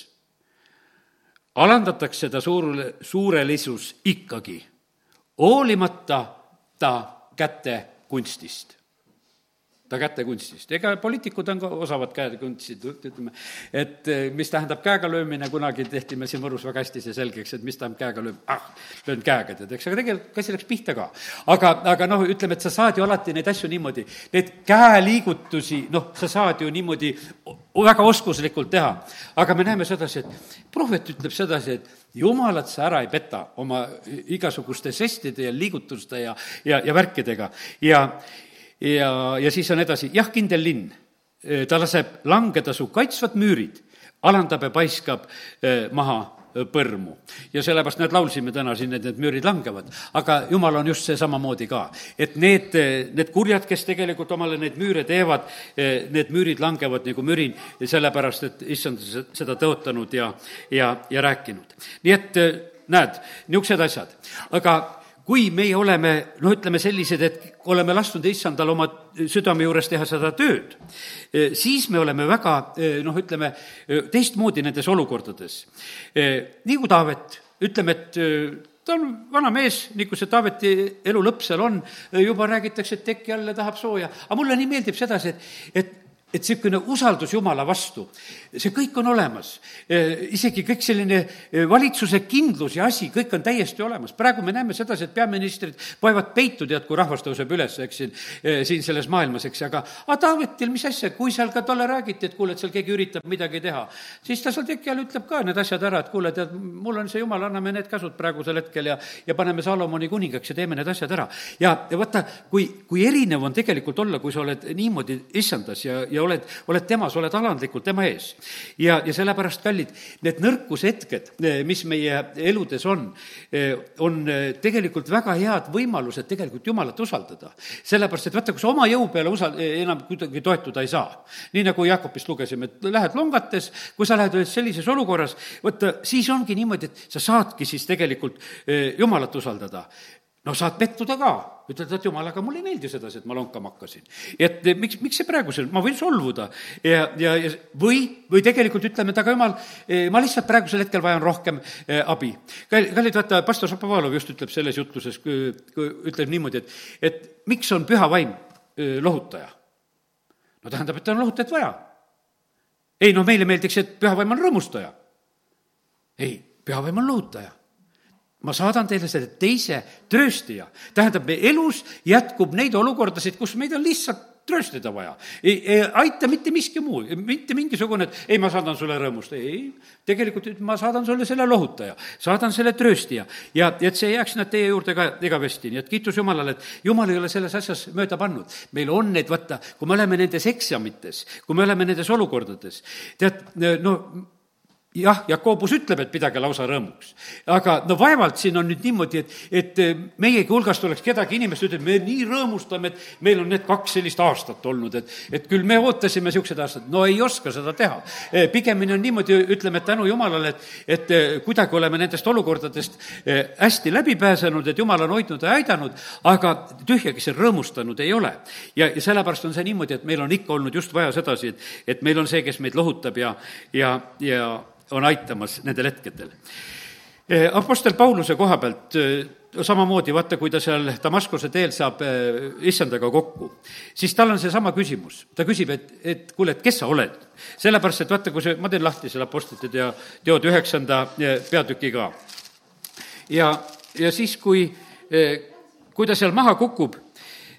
alandatakse ta suurele, suurelisus ikkagi hoolimata ta käte kunstist ta kätekunstist, ega poliitikud on ka osavad käekunstid, ütleme, et eh, mis tähendab käega löömine, kunagi tehti meil siin Võrus väga hästi see selgeks, et mis tähendab käega lööm-, ah, löön käega, tead, eks, aga tegelikult käsi läks pihta ka. aga, aga noh, ütleme, et sa saad ju alati neid asju niimoodi, neid käeliigutusi, noh, sa saad ju niimoodi väga oskuslikult teha. aga me näeme sedasi, et prohvet ütleb sedasi, et jumalat sa ära ei peta oma igasuguste žestide ja liigutuste ja, ja, ja värkidega ja ja, ja siis on edasi, jah, kindel linn, ta laseb langeda su kaitsvad müürid, alandab ja paiskab maha põrmu. ja sellepärast näed, laulsime täna siin, et need müürid langevad. aga jumal on just see samamoodi ka. et need, need kurjad, kes tegelikult omale neid müüre teevad, need müürid langevad nagu mürin, sellepärast et issand seda tõotanud ja, ja, ja rääkinud. nii et näed, niisugused asjad. aga kui meie oleme, noh, ütleme sellised, et oleme lasknud issandal oma südame juures teha seda tööd, eh, siis me oleme väga, eh, noh, ütleme, eh, teistmoodi nendes olukordades. nii kui Taavet, ütleme, et ta on vana mees, nii kui see Taaveti elu lõpp seal on, juba räägitakse, et tekk jälle tahab sooja, aga mulle nii meeldib sedasi, et, et et niisugune usaldus Jumala vastu, see kõik on olemas. isegi kõik selline valitsuse kindlus ja asi, kõik on täiesti olemas. praegu me näeme sedasi, et peaministrid paevad peitu, tead, kui rahvas tõuseb üles, eks siin, siin selles maailmas, eks, aga aga Taavetil, mis asja, kui seal ka talle räägiti, et kuule, et seal keegi üritab midagi teha, siis ta seal teki all ütleb ka need asjad ära, et kuule, tead, mul on see jumal, anname need käsud praegusel hetkel ja, ja paneme Salomoni kuningaks ja teeme need asjad ära. ja, ja vaata, kui, kui erinev on tegelikult olla, kui sa oled niimoodi issandas ja, ja oled, oled temas, oled alandlikult tema ees. ja, ja sellepärast, kallid, need nõrkushetked, mis meie eludes on, on tegelikult väga head võimalused tegelikult Jumalat usaldada. sellepärast, et vaata, kui sa oma jõu peale usal-, enam kuidagi toetuda ei saa, nii nagu Jakobist lugesime, et lähed longates, kui sa lähed sellises olukorras, vaata, siis ongi niimoodi, et sa saadki siis tegelikult eh, Jumalat usaldada no saad pettuda ka, ütled, et jumal, aga mulle ei meeldi sedasi, et ma lonkama hakkasin. et miks, miks see praegusel, ma võin solvuda ja, ja, ja või, või tegelikult ütleme, et aga jumal, eh, ma lihtsalt praegusel hetkel vajan rohkem eh, abi. kallid, vaata, pastor Šapovalov just ütleb selles jutluses, ütleb niimoodi, et, et miks on püha vaim eh, lohutaja? no tähendab, et on lohutajat vaja. ei noh, meile meeldiks, et püha vaim on rõõmustaja. ei, püha vaim on lohutaja ma saadan teile selle teise trööstija. tähendab, me elus jätkub neid olukordasid, kus meid on lihtsalt trööstida vaja. ei, ei aita mitte miski muu, mitte mingisugune, et ei, ma saadan sulle rõõmust, ei. tegelikult ma saadan sulle selle lohutaja, saadan selle trööstija ja, ja et see jääks nad teie juurde ka igavesti, nii et kiitus Jumalale, et Jumal ei ole selles asjas mööda pannud. meil on need, vaata, kui me oleme nendes eksamites, kui me oleme nendes olukordades, tead, no jah, Jakobus ütleb, et pidage lausa rõõmuks. aga no vaevalt siin on nüüd niimoodi, et, et eh, meiegi hulgast oleks kedagi inimest, ütleb, me nii rõõmustame, et meil on need kaks sellist aastat olnud, et, et küll me ootasime niisugused aastad, no ei oska seda teha. Eh, pigemini on niimoodi, ütleme, tänu Jumalale, et, et eh, kuidagi oleme nendest olukordadest hästi läbi pääsenud, et Jumal on hoidnud ja aidanud, aga tühjagi see rõõmustanud ei ole. ja, ja sellepärast on see niimoodi, et meil on ikka olnud just vaja sedasi, et, et meil on see, kes meid lohutab ja, ja, ja on aitamas nendel hetkedel. Eh, Apostel Pauluse koha pealt eh, samamoodi, vaata, kui ta seal Damaskuse teel saab eh, issandaga kokku, siis tal on seesama küsimus. ta küsib, et, et kuule, et kes sa oled? sellepärast, et vaata, kui see, ma teen lahti selle Apostlite teo, teod üheksanda peatüki ka. ja, ja siis, kui, kui ta seal maha kukub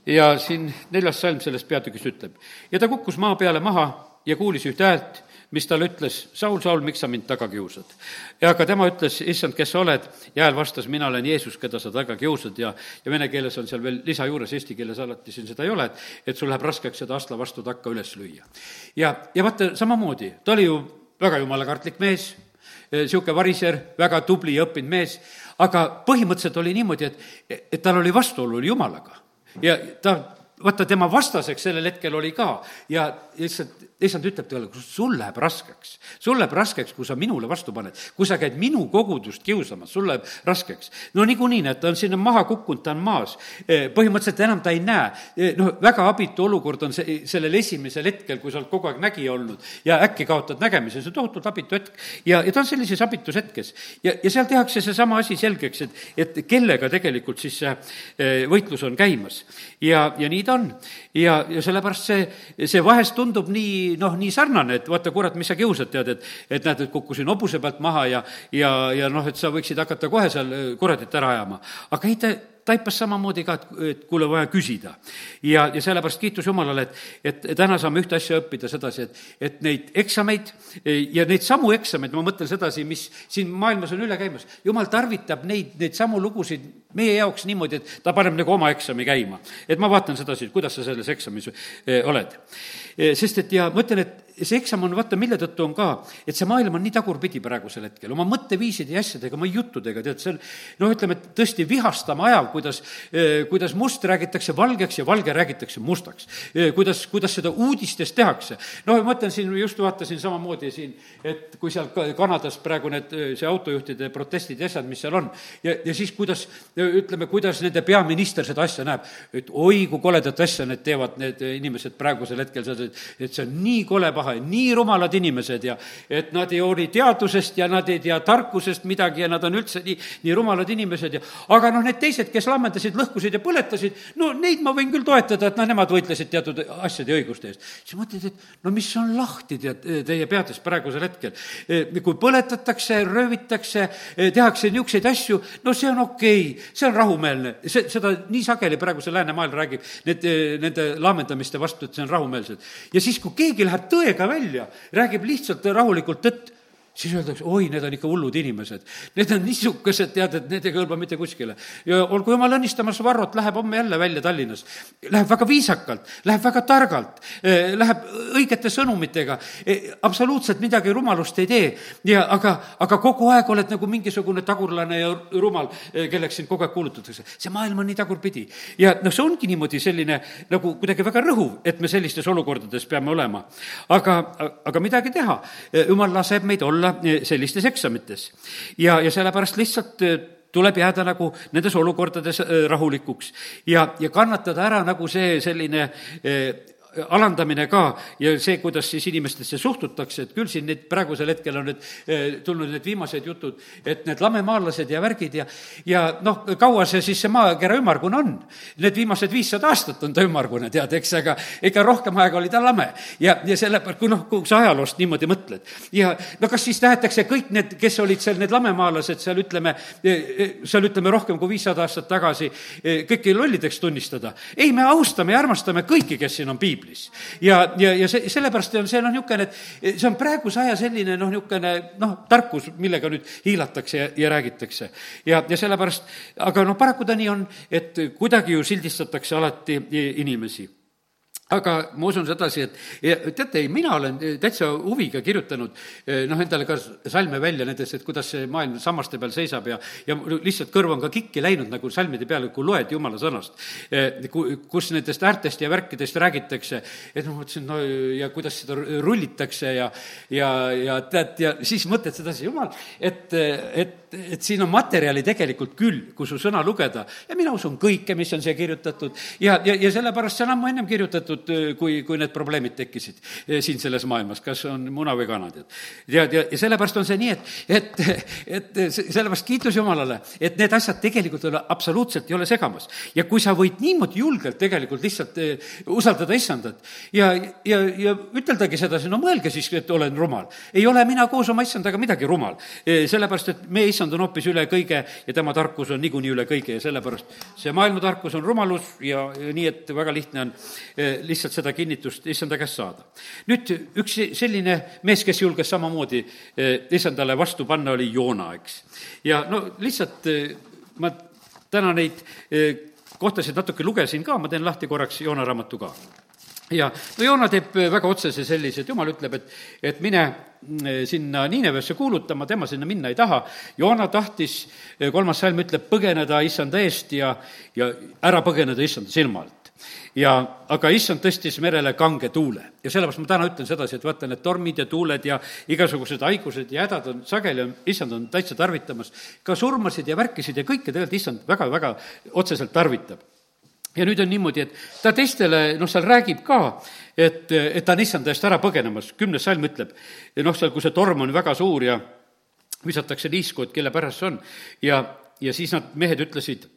ja siin neljas salm sellest peatükist ütleb, ja ta kukkus maa peale maha ja kuulis ühte häält mis talle ütles, Saul, Saul, miks sa mind taga kiusad? ja aga tema ütles, issand, kes sa oled, ja hääl vastas, mina olen Jeesus, keda sa taga kiusad ja, ja vene keeles on seal veel lisa juures, eesti keeles alati siin seda ei ole, et, et sul läheb raskeks seda astla vastu takka üles lüüa. ja, ja vaata, samamoodi, ta oli ju väga jumalakartlik mees, niisugune variser, väga tubli ja õppinud mees, aga põhimõtteliselt oli niimoodi, et, et tal oli vastuolu Jumalaga. ja ta, vaata, tema vastaseks sellel hetkel oli ka ja lihtsalt issand ütleb talle, sul läheb raskeks. sul läheb raskeks, kui sa minule vastu paned. kui sa käid minu kogudust kiusamas, sul läheb raskeks. no niikuinii, näed, ta on sinna maha kukkunud, ta on maas. E, põhimõtteliselt enam ta ei näe. E, noh, väga abitu olukord on see, sellel esimesel hetkel, kui sa oled kogu aeg nägija olnud ja äkki kaotad nägemise, see on tohutult abitu hetk. ja, ja ta on sellises abitus hetkes. ja, ja seal tehakse seesama asi selgeks, et, et kellega tegelikult siis see e, võitlus on käimas. ja, ja nii ta on. ja, ja sellepärast see, see vahest tundub nii noh, nii sarnane, et vaata, kurat, mis sa kiusad, tead, et et näed, et kukkusin hobuse pealt maha ja ja, ja noh, et sa võiksid hakata kohe seal kuradit ära ajama. aga ei, ta taipas samamoodi ka, et, kuule, vaja küsida. ja, ja sellepärast kiitus Jumalale, et, et täna saame ühte asja õppida sedasi, et, et neid eksameid ja neid samu eksameid, ma mõtlen sedasi, mis siin maailmas on üle käimas, Jumal tarvitab neid, neid samu lugusid meie jaoks niimoodi, et ta paneb nagu oma eksami käima. et ma vaatan sedasi, et kuidas sa selles eksamis eh, oled. Eh, sest et ja ma ütlen, et see eksam on, vaata, mille tõttu on ka, et see maailm on nii tagurpidi praegusel hetkel, oma mõtteviiside ja asjadega, oma juttudega, tead, see on noh, ütleme, et tõesti vihastama ajav, kuidas, eh, kuidas must räägitakse valgeks ja valge räägitakse mustaks. kuidas, kuidas seda uudistes tehakse. noh, ma mõtlen siin, just vaatasin samamoodi siin, et kui seal Kanadas praegu need, see autojuhtide protestid ja asjad, mis seal on, ja, ja siis kuidas ütleme, kuidas nende peaminister seda asja näeb, et oi, kui koledat asja need teevad, need inimesed praegusel hetkel, et see on nii kole paha ja nii rumalad inimesed ja et nad ei hooli teadusest ja nad ei tea tarkusest midagi ja nad on üldse nii, nii rumalad inimesed ja aga noh, need teised, kes lammendasid, lõhkusid ja põletasid, no neid ma võin küll toetada, et noh, nemad võitlesid teatud asjade ja õiguste eest. siis mõtled, et no mis on lahti tead, teie peades praegusel hetkel. kui põletatakse, röövitakse, tehakse niisuguseid asju, no see on okei okay,, see on rahumeelne, see, seda nii sageli praegu see läänemaailm räägib, need, nende laamendamiste vastu, et see on rahumeelsed. ja siis, kui keegi läheb tõega välja, räägib lihtsalt rahulikult tõtt, siis öeldakse, oi, need on ikka hullud inimesed. Need on niisugused, tead, et need ei kõlba mitte kuskile. ja olgu jumal õnnistamas, Varrot läheb homme jälle välja Tallinnas. Läheb väga viisakalt, läheb väga targalt, eh, läheb õigete sõnumitega, eh, absoluutselt midagi rumalust ei tee. ja aga, aga kogu aeg oled nagu mingisugune tagurlane ja rumal, eh, kelleks sind kogu aeg kuulutatakse. see maailm on nii tagurpidi. ja noh, see ongi niimoodi selline nagu kuidagi väga rõhuv, et me sellistes olukordades peame olema. aga, aga midagi teha, jumal laseb meid olla olla eh, sellistes eksamites. ja, ja sellepärast lihtsalt eh, tuleb jääda nagu nendes olukordades eh, rahulikuks ja, ja kannatada ära nagu see selline alandamine ka ja see, kuidas siis inimestesse suhtutakse, et küll siin nüüd praegusel hetkel on nüüd eh, tulnud need viimased jutud, et need lamemaalased ja värgid ja, ja noh, kaua see siis see maakera ümmargune on? Need viimased viissada aastat on ta ümmargune, tead, eks, aga ega rohkem aega oli ta lame. ja, ja sellepärast, kui noh, kui sa ajaloost niimoodi mõtled. ja no kas siis tahetakse kõik need, kes olid seal, need lamemaalased seal, ütleme, eh, eh, seal ütleme, rohkem kui viissada aastat tagasi, kõiki lollideks tunnistada? ei, me austame ja armastame kõiki, kes siin on piiblis piiblis. ja, ja, ja see, sellepärast on see noh, niisugune, et see on praeguse aja selline noh, niisugune noh, tarkus, millega nüüd hiilatakse ja, ja räägitakse. ja, ja sellepärast, aga noh, paraku ta nii on, et kuidagi ju sildistatakse alati inimesi aga ma usun sedasi, et teate, ei, mina olen täitsa huviga kirjutanud noh, endale ka salme välja nendest, et kuidas see maailm sammaste peal seisab ja, ja lihtsalt kõrv on ka kikki läinud nagu salmide peale, kui loed jumala sõnast. kus nendest äärtest ja värkidest räägitakse, et noh, mõtlesin, no ja kuidas seda rullitakse ja, ja, ja tead, ja siis mõtled sedasi, jumal, et, et et siin on materjali tegelikult küll, kui su sõna lugeda ja mina usun kõike, mis on siia kirjutatud ja, ja, ja sellepärast see on ammu ennem kirjutatud, kui, kui need probleemid tekkisid eh, siin selles maailmas, kas on muna või kana, tead. tead, ja, ja sellepärast on see nii, et, et, et sellepärast kiitus Jumalale, et need asjad tegelikult ole, absoluutselt ei ole segamas. ja kui sa võid niimoodi julgelt tegelikult lihtsalt eh, usaldada issandat ja, ja, ja üteldagi sedasi, no mõelge siis, et olen rumal. ei ole mina koos oma issandaga midagi rumal, eh, sellepärast et me ei issand on hoopis üle kõige ja tema tarkus on niikuinii üle kõige ja sellepärast see maailma tarkus on rumalus ja, ja nii, et väga lihtne on eh, lihtsalt seda kinnitust issanda käest saada. nüüd üks selline mees, kes julges samamoodi eh, issandale vastu panna, oli Joona, eks. ja no lihtsalt eh, ma täna neid kohtasid natuke lugesin ka, ma teen lahti korraks Joona raamatu ka ja no Joona teeb väga otsese sellise, et jumal ütleb, et, et mine mm, sinna Niinevesse kuulutama, tema sinna minna ei taha. Joona tahtis, kolmas salm ütleb, põgeneda issanda eest ja, ja ära põgeneda issanda silma alt. ja aga issand tõstis merele kange tuule ja sellepärast ma täna ütlen sedasi, et vaata, need tormid ja tuuled ja igasugused haigused ja hädad on sageli, issand on täitsa tarvitamas. ka surmasid ja värkisid ja kõike tegelikult issand väga-väga otseselt tarvitab ja nüüd on niimoodi, et ta teistele, noh, seal räägib ka, et, et ta on issanda eest ära põgenemas, kümnes salm ütleb, noh, seal, kui see torm on väga suur ja visatakse liisku, et kelle pärast see on, ja, ja siis nad, mehed ütlesid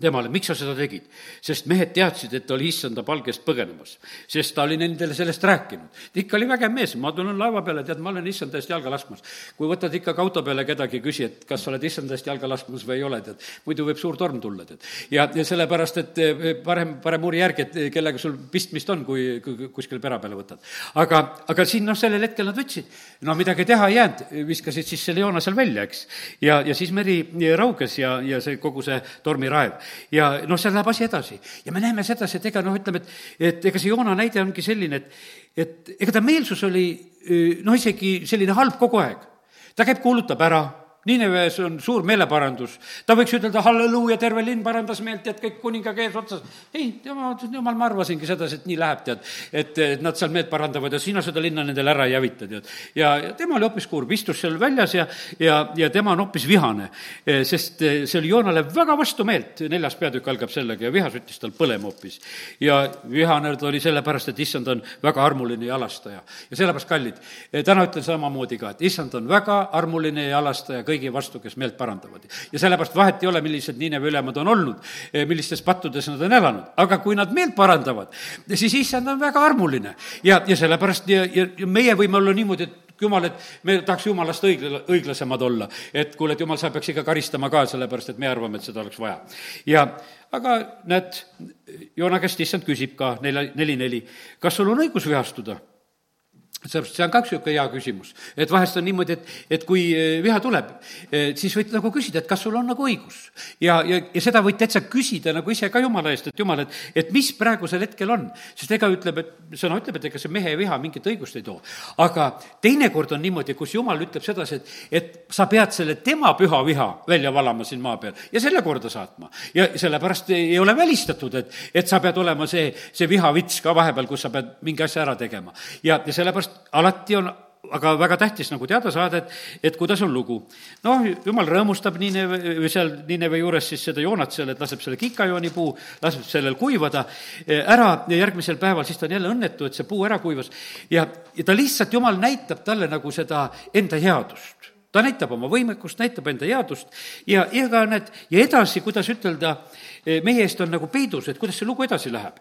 temale, miks sa seda tegid? sest mehed teadsid, et ta oli issanda palgest põgenemas, sest ta oli nendele sellest rääkinud. ikka oli vägev mees, ma tulen laeva peale, tead, ma olen issanda eest jalga laskmas. kui võtad ikkagi auto peale kedagi, küsi, et kas sa oled issanda eest jalga laskmas või ei ole, tead, muidu võib suur torm tulla, tead. ja, ja sellepärast, et eh, parem, parem uuri järgi, et kellega sul pistmist on, kui, kui kuskil pera peale võtad. aga, aga siin noh, sellel hetkel nad võtsid, no midagi teha ei jäänud, viskasid siis selle joona seal välja, eks. ja, ja siis meri rauges ja, ja see kogu see tormiraev ja noh, seal läheb asi edasi. ja me näeme sedasi, et ega noh, ütleme, et, et ega see Joona näide ongi selline, et, et ega ta meelsus oli noh, isegi selline halb kogu aeg. ta käib, kuulutab ära, Niineves on suur meeleparandus. ta võiks ütelda halleluuja, terve linn parandas meelt, et kõik kuningaga ees otsas. ei, ütles, jumal, ma arvasingi sedasi, et nii läheb, tead. et, et nad seal meelt parandavad ja sina seda linna nendele ära ei hävita, tead. ja, ja tema oli hoopis kurb, istus seal väljas ja, ja, ja tema on hoopis vihane. sest see oli Joonale väga vastumeelt, neljas peatükk algab sellega ja viha süttis tal põlema hoopis. ja vihane ta oli sellepärast, et issand on väga armuline ja alastaja. ja sellepärast, kallid, täna ütlen samamoodi ka, et issand on väga armuline ja alastaja kõigi vastu, kes meelt parandavad. ja sellepärast vahet ei ole, millised Niineve ülemad on olnud, eh, millistes pattudes nad on elanud, aga kui nad meelt parandavad, siis issand on väga armuline. ja, ja sellepärast ja, ja, ja meie võime olla niimoodi, et jumal, et me tahaks jumalast õigla-, õiglasemad olla. et kuule, et jumal, sa peaks ikka karistama ka, sellepärast et me arvame, et seda oleks vaja. ja aga näed, Joona käest issand küsib ka nelja, neli-neli, kas sul on õigus vihastuda sellepärast see on ka üks niisugune hea küsimus. et vahest on niimoodi, et, et kui eh, viha tuleb, eh, siis võid nagu küsida, et kas sul on nagu õigus. ja, ja, ja seda võid täitsa küsida nagu ise ka Jumala eest, et Jumal, et, et mis praegusel hetkel on. sest ega ütleb, et sõna ütleb, et ega see mehe viha mingit õigust ei too. aga teinekord on niimoodi, kus Jumal ütleb sedasi, et, et sa pead selle tema püha viha välja valama siin maa peal ja selle korda saatma. ja sellepärast ei ole välistatud, et, et sa pead olema see, see vihavits ka vahepeal, kus sa pead mingi asja ära tegema. ja, ja sellepärast alati on aga väga tähtis nagu teada saada, et, et kuidas on lugu. noh, jumal rõõmustab Niineve, seal Niineve juures siis seda Joonat seal, et laseb selle kikajoonipuu, laseb sellel kuivada ära ja järgmisel päeval siis ta on jälle õnnetu, et see puu ära kuivas. ja, ja ta lihtsalt, Jumal näitab talle nagu seda enda headust. ta näitab oma võimekust, näitab enda headust ja, ja ka näed, ja edasi, kuidas ütelda, meie eest on nagu peidus, et kuidas see lugu edasi läheb.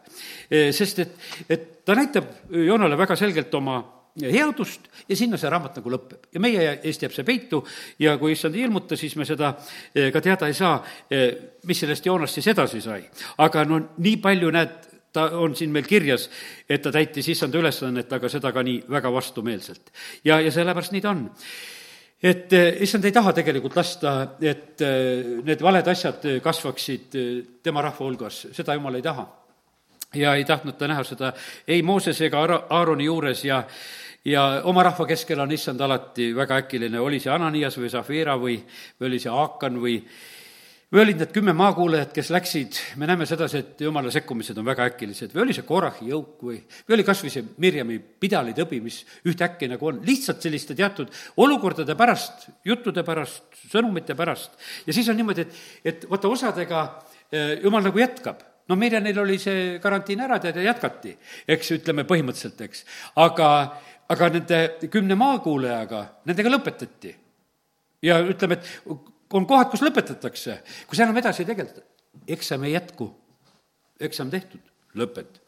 sest et, et ta näitab Joonale väga selgelt oma headust ja sinna see raamat nagu lõpeb. ja meie eest jääb see peitu ja kui issand ei ilmuta, siis me seda eh, ka teada ei saa, eh, mis sellest Joonast siis edasi sai. aga no nii palju, näed, ta on siin meil kirjas, et ta täitis issanda ülesannet, aga seda ka nii väga vastumeelselt. ja, ja sellepärast nii ta on et eh, issand ei taha tegelikult lasta, et need valed asjad kasvaksid tema rahva hulgas, seda jumal ei taha. Ja ei tahtnud ta näha seda ei Moosese ega Aaroni juures ja ja oma rahva keskel on issand alati väga äkiline, oli see Ananias või Zafira või, või oli see Aakan või või olid need kümme maakuulajat, kes läksid, me näeme sedasi, et jumala sekkumised on väga äkilised, või oli see Korahi jõuk või, või oli kas või see Mirjami pidalitõbi, mis ühtäkki nagu on, lihtsalt selliste teatud olukordade pärast, juttude pärast, sõnumite pärast. ja siis on niimoodi, et, et vaata, osadega eh, jumal nagu jätkab no Mirjanil oli see karantiin ära tead ja jätkati, eks, ütleme põhimõtteliselt, eks. aga aga nende kümne maakuulajaga, nendega lõpetati. ja ütleme, et on kohad, kus lõpetatakse, kus enam edasi ei tegeleta. eksam ei jätku, eksam tehtud, lõpet.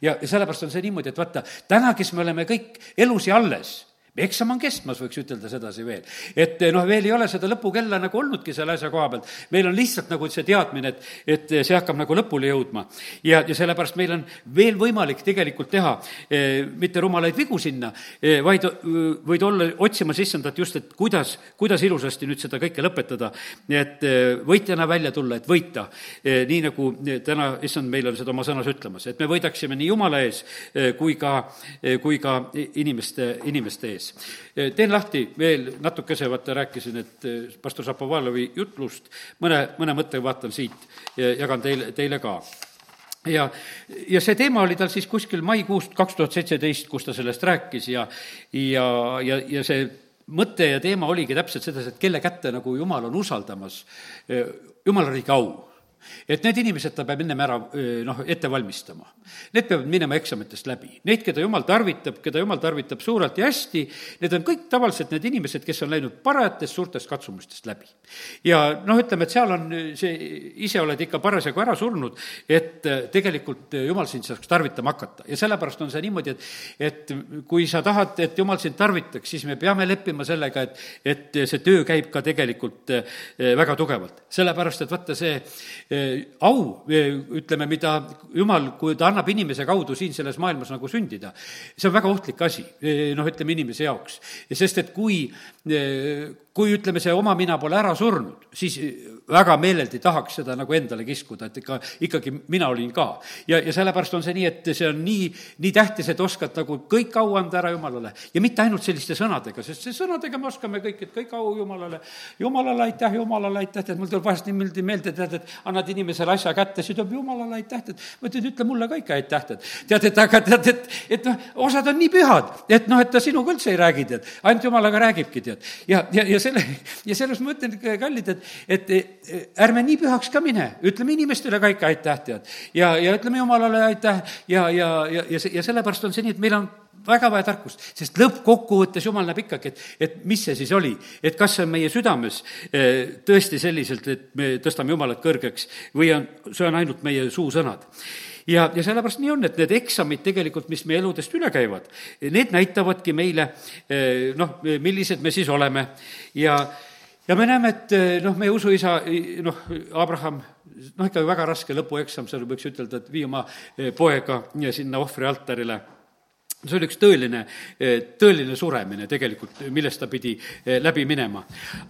ja, ja sellepärast on see niimoodi, et vaata, täna, kes me oleme kõik elus ja alles eksam on kestmas, võiks ütelda sedasi veel. et noh, veel ei ole seda lõpukella nagu olnudki selle asja koha pealt. meil on lihtsalt nagu see teadmine, et, et see hakkab nagu lõpule jõudma. ja, ja sellepärast meil on veel võimalik tegelikult teha eh, mitte rumalaid vigu sinna eh,, vaid võid olla otsimas issandat just, et kuidas, kuidas ilusasti nüüd seda kõike lõpetada. et eh, võitjana välja tulla, et võita eh,, nii nagu täna issand meil on seda oma sõnas ütlemas, et me võidaksime nii Jumala ees eh, kui ka eh,, kui ka inimeste, inimeste ees ees. teen lahti veel natukese, vaata rääkisin, et eh, pastor Šapovalovi jutlust, mõne, mõne mõtte vaatan siit ja jagan teile, teile ka. Ja, ja see teema oli tal siis kuskil maikuust kaks tuhat seitseteist, kus ta sellest rääkis ja, ja, ja, ja see mõte ja teema oligi täpselt selles, et kelle kätte nagu Jumal on usaldamas. Eh, Jumala riigi au et need inimesed ta peab ennem ära noh, ette valmistama. Need peavad minema eksamitest läbi. Neid, keda jumal tarvitab, keda jumal tarvitab suurelt ja hästi, need on kõik tavaliselt need inimesed, kes on läinud parajatest suurtest katsumustest läbi. ja noh, ütleme, et seal on see, ise oled ikka parasjagu ära surnud, et tegelikult jumal sind saaks tarvitama hakata ja sellepärast on see niimoodi, et et kui sa tahad, et jumal sind tarvitaks, siis me peame leppima sellega, et, et see töö käib ka tegelikult väga tugevalt. sellepärast, et vaata, see au, eh, ütleme, mida jumal, kui ta annab inimese kaudu siin selles maailmas nagu sündida, see on väga ohtlik asi, eh, noh, ütleme inimese jaoks. sest et kui, kui ütleme, see oma mina pole ära surnud, siis väga meeleldi tahaks seda nagu endale kiskuda, et ikka, ikkagi mina olin ka. ja, ja sellepärast on see nii, et see on nii, nii tähtis, et oskad nagu kõik au anda ära Jumalale. ja mitte ainult selliste sõnadega, sest see sõnadega me oskame kõik, et kõik au Jumalale. Jumalale aitäh, Jumalale aitäh, tead, mul tuleb vahest niimoodi meelde, tead, et annad inimesele asja kätte, siis ütleb Jumalale aitäh, tead. ma ütlen, ütle mulle ka ikka aitäh, tead. tead, et aga tead, et, et noh, osad on nii pühad, et noh, et ta sinuga üldse ei räägi, tead. ainult Jumalaga räägibki, tead. ja, ja, ja selle, ja selles ma ütlen, kallid, et, et ärme nii pühaks ka mine, ütleme inimestele ka ikka aitäh, tead. ja, ja ütleme Jumalale aitäh ja, ja, ja, ja, ja sellepärast on see nii, et meil on väga vaja tarkust, sest lõppkokkuvõttes Jumal näeb ikkagi, et, et mis see siis oli. et kas see on meie südames eh, tõesti selliselt, et me tõstame Jumalat kõrgeks või on, see on ainult meie suusõnad ja, ja sellepärast nii on, et need eksamid tegelikult, mis meie eludest üle käivad, need näitavadki meile eh, noh, millised me siis oleme. Ja ja me näeme, et eh, noh, meie usuisa, noh, Abraham, noh, ikka väga raske lõpueksam, seal võiks ütelda, et vii oma eh, poega sinna ohvrialtarile see oli üks tõeline, tõeline suremine tegelikult, millest ta pidi eh, läbi minema.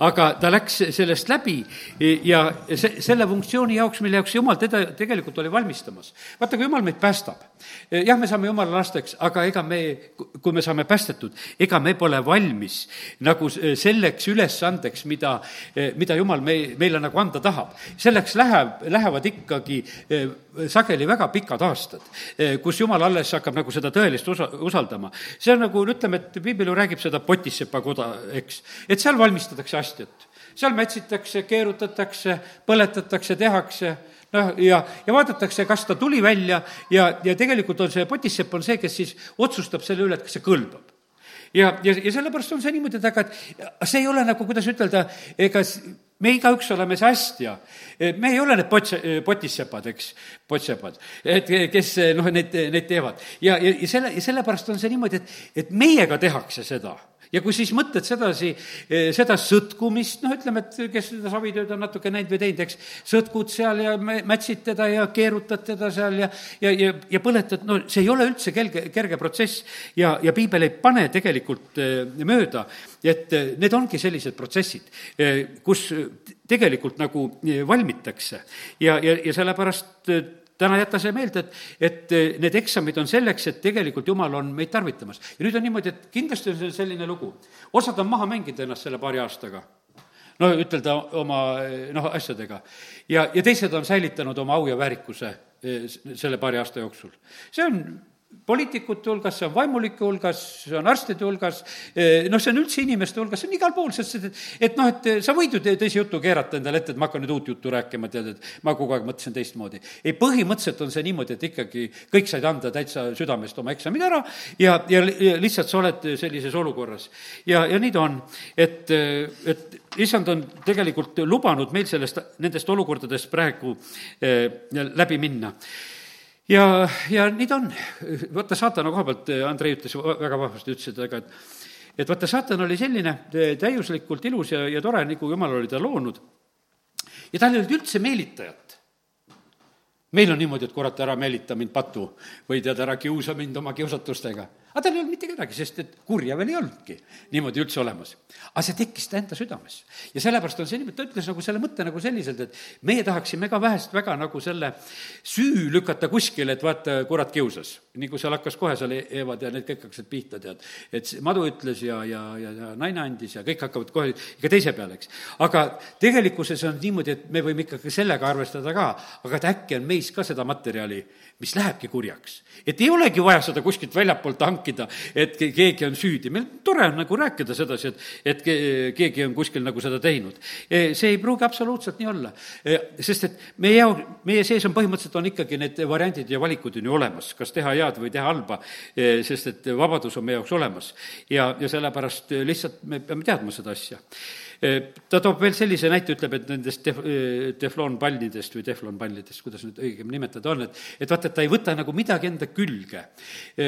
aga ta läks sellest läbi ja see, selle funktsiooni jaoks, mille jaoks Jumal teda tegelikult oli valmistamas. vaata, kui Jumal meid päästab, eh, jah, me saame Jumala lasteks, aga ega me, kui me saame päästetud, ega me pole valmis nagu selleks ülesandeks, mida, eh, mida Jumal mei-, meile nagu anda tahab. selleks läheb, lähevad ikkagi sageli väga pikad aastad, kus Jumal alles hakkab nagu seda tõelist osa, usaldama. see on nagu, ütleme, et piibel ju räägib seda Potissepa koda, eks, et seal valmistatakse asjad. seal mätsitakse, keerutatakse, põletatakse, tehakse noh, ja, ja vaadatakse, kas ta tuli välja ja, ja tegelikult on see Potissepp on see, kes siis otsustab selle üle, et kas see kõlbab ja, ja, ja sellepärast on see niimoodi, et aga et see ei ole nagu, kuidas ütelda, ega me igaüks oleme see hästja. me ei ole need potse, potissepad, eks, pottsepad, et kes noh, neid, neid teevad. ja, ja, ja selle, ja sellepärast on see niimoodi, et, et meiega tehakse seda ja kui siis mõtled sedasi, eh, seda sõtkumist, noh, ütleme, et kes seda savitööd on natuke näinud või teinud, eks, sõtkud seal ja mätsid teda ja keerutad teda seal ja, ja, ja, ja põletad, no see ei ole üldse kerge, kerge protsess ja, ja piibel ei pane tegelikult eh, mööda, et eh, need ongi sellised protsessid, kus tegelikult nagu valmitakse. Ja, ja, ja sellepärast täna jäta see meelde, et, et eh, need eksamid on selleks, et tegelikult Jumal on meid tarvitamas. ja nüüd on niimoodi, et kindlasti on see selline lugu. osad on maha mänginud ennast selle paari aastaga, no ütelda oma eh, noh, asjadega. ja, ja teised on säilitanud oma au ja väärikuse eh, selle paari aasta jooksul. see on poliitikute hulgas, see on vaimulike hulgas, see on arstide hulgas, eh, noh, see on üldse inimeste hulgas, see on igal pool, sest et, et noh, et sa võid ju teise jutu keerata endale ette, et ma hakkan nüüd uut juttu rääkima, tead, et ma kogu aeg mõtlesin teistmoodi. ei, põhimõtteliselt on see niimoodi, et ikkagi kõik said anda täitsa südamest oma eksamid ära ja, ja, lihtsalt sa oled sellises olukorras. ja, ja nii ta on, et, et issand on tegelikult lubanud meil sellest, nendest olukordadest praegu eh, läbi minna ja, ja nii ta on. vaata, saatana koha pealt Andrei ütles väga vahvasti, ütles, et aga et et vaata, saatan oli selline täiuslikult ilus ja, ja tore, nagu jumal oli ta loonud. ja tal ei olnud üldse meelitajat. meil on niimoodi, et kurat, ära meelita mind patu või tead, ära kiusa mind oma kiusatustega aga tal ei olnud mitte kedagi, sest et kurja veel ei olnudki niimoodi üldse olemas. aga see tekkis ta enda südames. ja sellepärast on see niimoodi, ta ütles nagu selle mõtte nagu selliselt, et meie tahaksime ka vähest väga nagu selle süü lükata kuskile, et vaata, kurat kiusas. kui seal hakkas kohe seal Eevad ja need kõik hakkasid pihta, tead. et madu ütles ja, ja, ja, ja naine andis ja kõik hakkavad kohe ikka teise peale, eks. aga tegelikkuses on niimoodi, et me võime ikkagi sellega arvestada ka, aga et äkki on meis ka seda materjali, mis lähebki kurjaks. et ei olegi vaja seda kuskilt väljapoolt hankida, et keegi on süüdi. meil tore on nagu rääkida sedasi, et, et keegi on kuskil nagu seda teinud. E, see ei pruugi absoluutselt nii olla. E, sest et meie meie sees on põhimõtteliselt on ikkagi need variandid ja valikud on ju olemas, kas teha head või teha halba, e, sest et vabadus on meie jaoks olemas. ja, ja sellepärast lihtsalt me peame teadma seda asja ta toob veel sellise näite, ütleb, et nendest tef-, teflonpallidest või teflonpallidest, kuidas nüüd õigem nimetada on, et et vaata, et ta ei võta nagu midagi enda külge.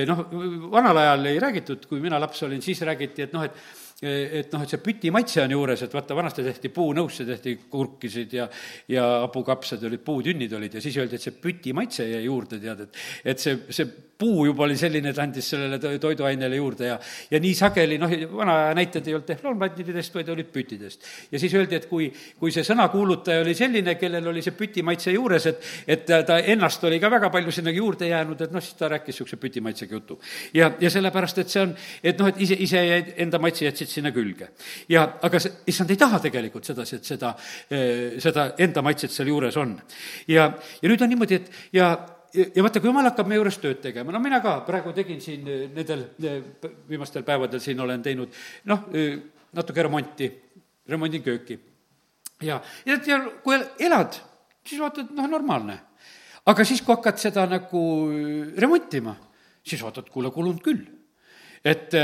noh, vanal ajal ei räägitud, kui mina laps olin, siis räägiti, et noh, et et noh, et see püti maitse on juures, et vaata, vanasti tehti puunõusse, tehti kurkisid ja ja hapukapsad olid, puutünnid olid ja siis öeldi, et see püti maitse jäi juurde, tead, et et see, see puu juba oli selline, ta andis sellele toiduainele juurde ja, ja nii sageli, noh, vana aja näited ei olnud teflonpantidest, vaid olid pütidest. ja siis öeldi, et kui, kui see sõnakuulutaja oli selline, kellel oli see pütimaitse juures, et, et ta ennast oli ka väga palju sinna juurde jäänud, et noh, siis ta rääkis niisuguse pütimaitsega jutu. ja, ja sellepärast, et see on, et noh, et ise, ise jäid, enda maitse jätsid sinna külge. ja aga see, issand ei taha tegelikult sedasi, et seda, eh, seda enda maitset seal juures on. ja, ja nüüd on niimoodi, et ja ja, vaata, kui jumal hakkab meie juures tööd tegema, no mina ka praegu tegin siin eh, nendel eh, viimastel päevadel siin olen teinud noh, natuke remonti, remondin kööki. ja, ja, ja kui elad, siis vaatad, noh, normaalne. aga siis, kui hakkad seda nagu remontima, siis vaatad, kuule, kulunud küll. et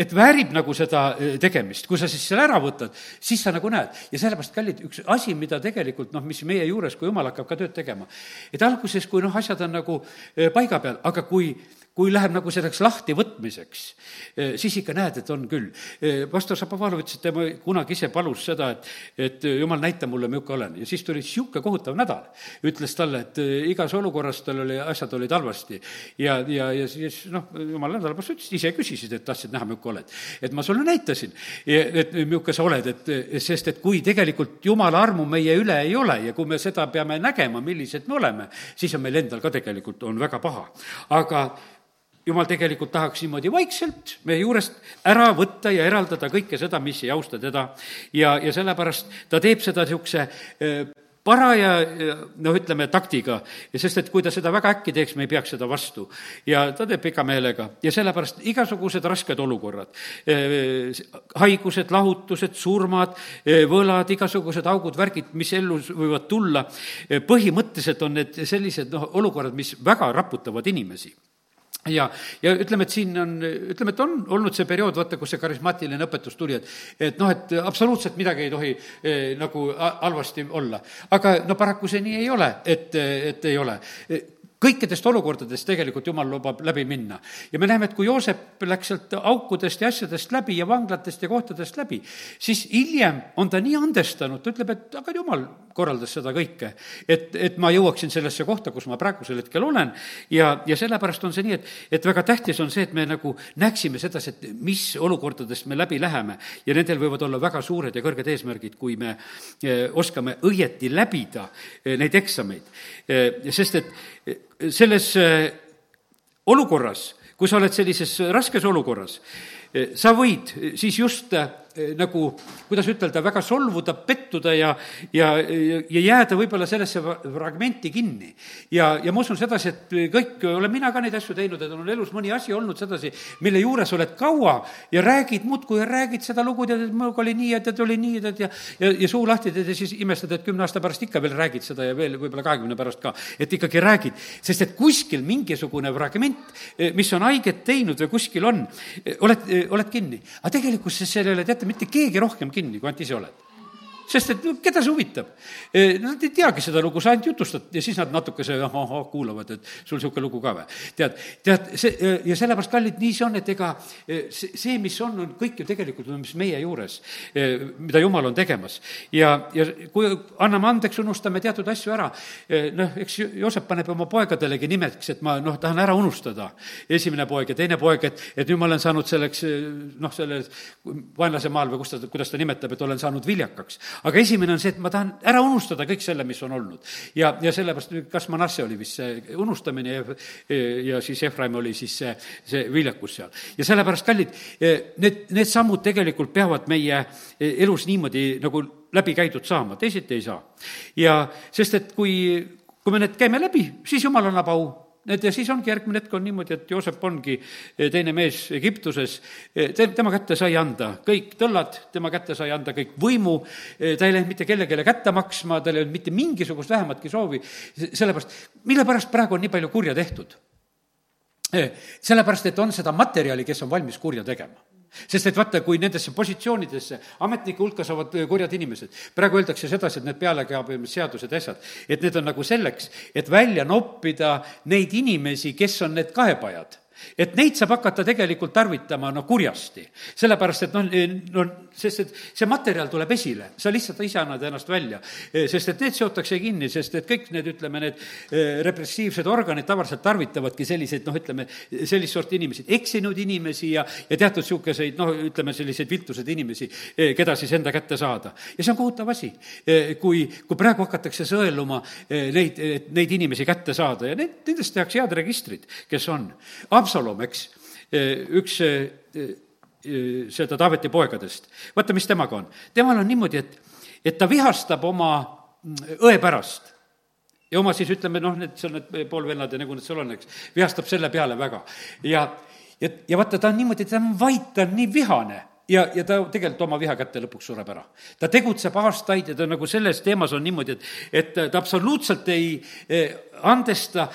et väärib nagu seda e, tegemist, kui sa siis selle ära võtad, siis sa nagu näed. ja sellepärast, kallid, üks asi, mida tegelikult noh, mis meie juures, kui jumal hakkab ka tööd tegema, et alguses, kui noh, asjad on nagu e, paiga peal, aga kui kui läheb nagu selleks lahtivõtmiseks, eh, siis ikka näed, et on küll. Eh, pastor Šapovalov ütles, et tema kunagi ise palus seda, et, et jumal, näita mulle, milline olen. ja siis tuli niisugune kohutav nädal. ütles talle, et eh, igas olukorras tal oli, asjad olid halvasti. ja, ja, ja siis noh, jumal nädala pärast ütles, ise küsisid, et tahtsid näha, milline oled. et ma sulle näitasin, et milline sa oled, et sest et kui tegelikult jumala armu meie üle ei ole ja kui me seda peame nägema, millised me oleme, siis on meil endal ka tegelikult, on väga paha. aga jumal tegelikult tahaks niimoodi vaikselt meie juurest ära võtta ja eraldada kõike seda, mis ei austa teda. ja, ja sellepärast ta teeb seda niisuguse paraja noh, ütleme taktiga, sest et kui ta seda väga äkki teeks, me ei peaks seda vastu. ja ta teeb pika meelega ja sellepärast igasugused rasked olukorrad, haigused, lahutused, surmad, võlad, igasugused augud, värgid, mis ellu võivad tulla, põhimõtteliselt on need sellised noh, olukorrad, mis väga raputavad inimesi ja, ja ütleme, et siin on, ütleme, et on olnud see periood, vaata, kus see karismaatiline õpetus tuli, et et noh, et absoluutselt midagi ei tohi eh, nagu halvasti olla. aga no paraku see nii ei ole, et, et ei ole kõikidest olukordadest tegelikult jumal lubab läbi minna. ja me näeme, et kui Joosep läks sealt aukudest ja asjadest läbi ja vanglatest ja kohtadest läbi, siis hiljem on ta nii andestanud, ta ütleb, et aga jumal korraldas seda kõike. et, et ma jõuaksin sellesse kohta, kus ma praegusel hetkel olen ja, ja sellepärast on see nii, et, et väga tähtis on see, et me nagu näeksime sedasi, et mis olukordadest me läbi läheme ja nendel võivad olla väga suured ja kõrged eesmärgid, kui me eh, oskame õieti läbida eh, neid eksameid. Eh, sest et selles olukorras, kui sa oled sellises raskes olukorras, sa võid siis just nagu, kuidas ütelda, väga solvuda, pettuda ja, ja, ja jääda võib-olla sellesse fragmenti kinni. ja, ja ma usun sedasi, et kõik, olen mina ka neid asju teinud, et on elus mõni asi olnud sedasi, mille juures oled kaua ja räägid muudkui ja räägid seda lugu, tead, et minuga oli nii ja tead, oli nii, tead, ja ja, ja suu lahti teed ja siis imestad, et kümne aasta pärast ikka veel räägid seda ja veel võib-olla kahekümne pärast ka, et ikkagi räägid. sest et kuskil mingisugune fragment, eh, mis on haiget teinud või kuskil on, eh, oled, oled kinni. aga tegelikkuses sellele, tead, mitte keegi rohkem kinni, kui ainult ise oled sest et no keda see huvitab? Nad ei teagi seda lugu, sa ainult jutustad ja siis nad natukese ahah, kuulavad, et sul niisugune lugu ka või. tead, tead, see ja sellepärast, kallid, nii see on, et ega see, see, mis on, on kõik ju tegelikult, mis meie juures, mida jumal on tegemas. ja, ja kui anname andeks, unustame teatud asju ära, noh, eks Joosep paneb oma poegadelegi nimeks, et ma noh, tahan ära unustada. esimene poeg ja teine poeg, et, et nüüd ma olen saanud selleks noh, selle vaenlase maal või kus ta, kuidas ta nimetab, et olen saanud viljakaks aga esimene on see, et ma tahan ära unustada kõik selle, mis on olnud. ja, ja sellepärast, kas Manasse oli vist see unustamine ja, ja siis Efraim oli siis see, see viljakus seal. ja sellepärast, kallid, need, need sammud tegelikult peavad meie elus niimoodi nagu läbi käidud saama, teisiti ei saa. ja sest, et kui, kui me need käime läbi, siis jumal annab au et ja siis ongi järgmine hetk on niimoodi, et Joosep ongi eh, teine mees Egiptuses, eh, te, tema kätte sai anda kõik tõllad, tema kätte sai anda kõik võimu, eh, ta ei läinud mitte kellelegi kätte maksma, tal ei olnud mitte mingisugust vähematki soovi, sellepärast, mille pärast praegu on nii palju kurja tehtud? sellepärast, et on seda materjali, kes on valmis kurja tegema sest et vaata, kui nendesse positsioonidesse ametnike hulka saavad kurjad inimesed, praegu öeldakse sedasi, et need pealekaebamisseadused ja asjad, et need on nagu selleks, et välja noppida neid inimesi, kes on need kahepajad et neid saab hakata tegelikult tarvitama no kurjasti. sellepärast, et noh, no sest et see materjal tuleb esile, sa lihtsalt ise annad ennast välja. sest et need seotakse kinni, sest et kõik need, ütleme, need eh, repressiivsed organid tavaliselt tarvitavadki selliseid, noh, ütleme, sellist sorti inimesi, eksinud inimesi ja, ja teatud niisuguseid, noh, ütleme, selliseid viltused inimesi, eh, keda siis enda kätte saada. ja see on kohutav asi, eh, kui, kui praegu hakatakse sõeluma neid, neid inimesi kätte saada ja need, nendest tehakse head registrid, kes on. Absalom, eks, üks seda Taaveti poegadest, vaata, mis temaga on. temal on niimoodi, et, et ta vihastab oma mm, õe pärast ja oma siis ütleme, noh, need seal need poolvennad ja nagu need seal on, eks, vihastab selle peale väga. ja, ja, ja vaata, ta on niimoodi, ta on vait, ta on nii vihane ja, ja ta tegelikult oma viha kätte lõpuks sureb ära. ta tegutseb aastaid ja ta nagu selles teemas on niimoodi, et, et ta absoluutselt ei andesta,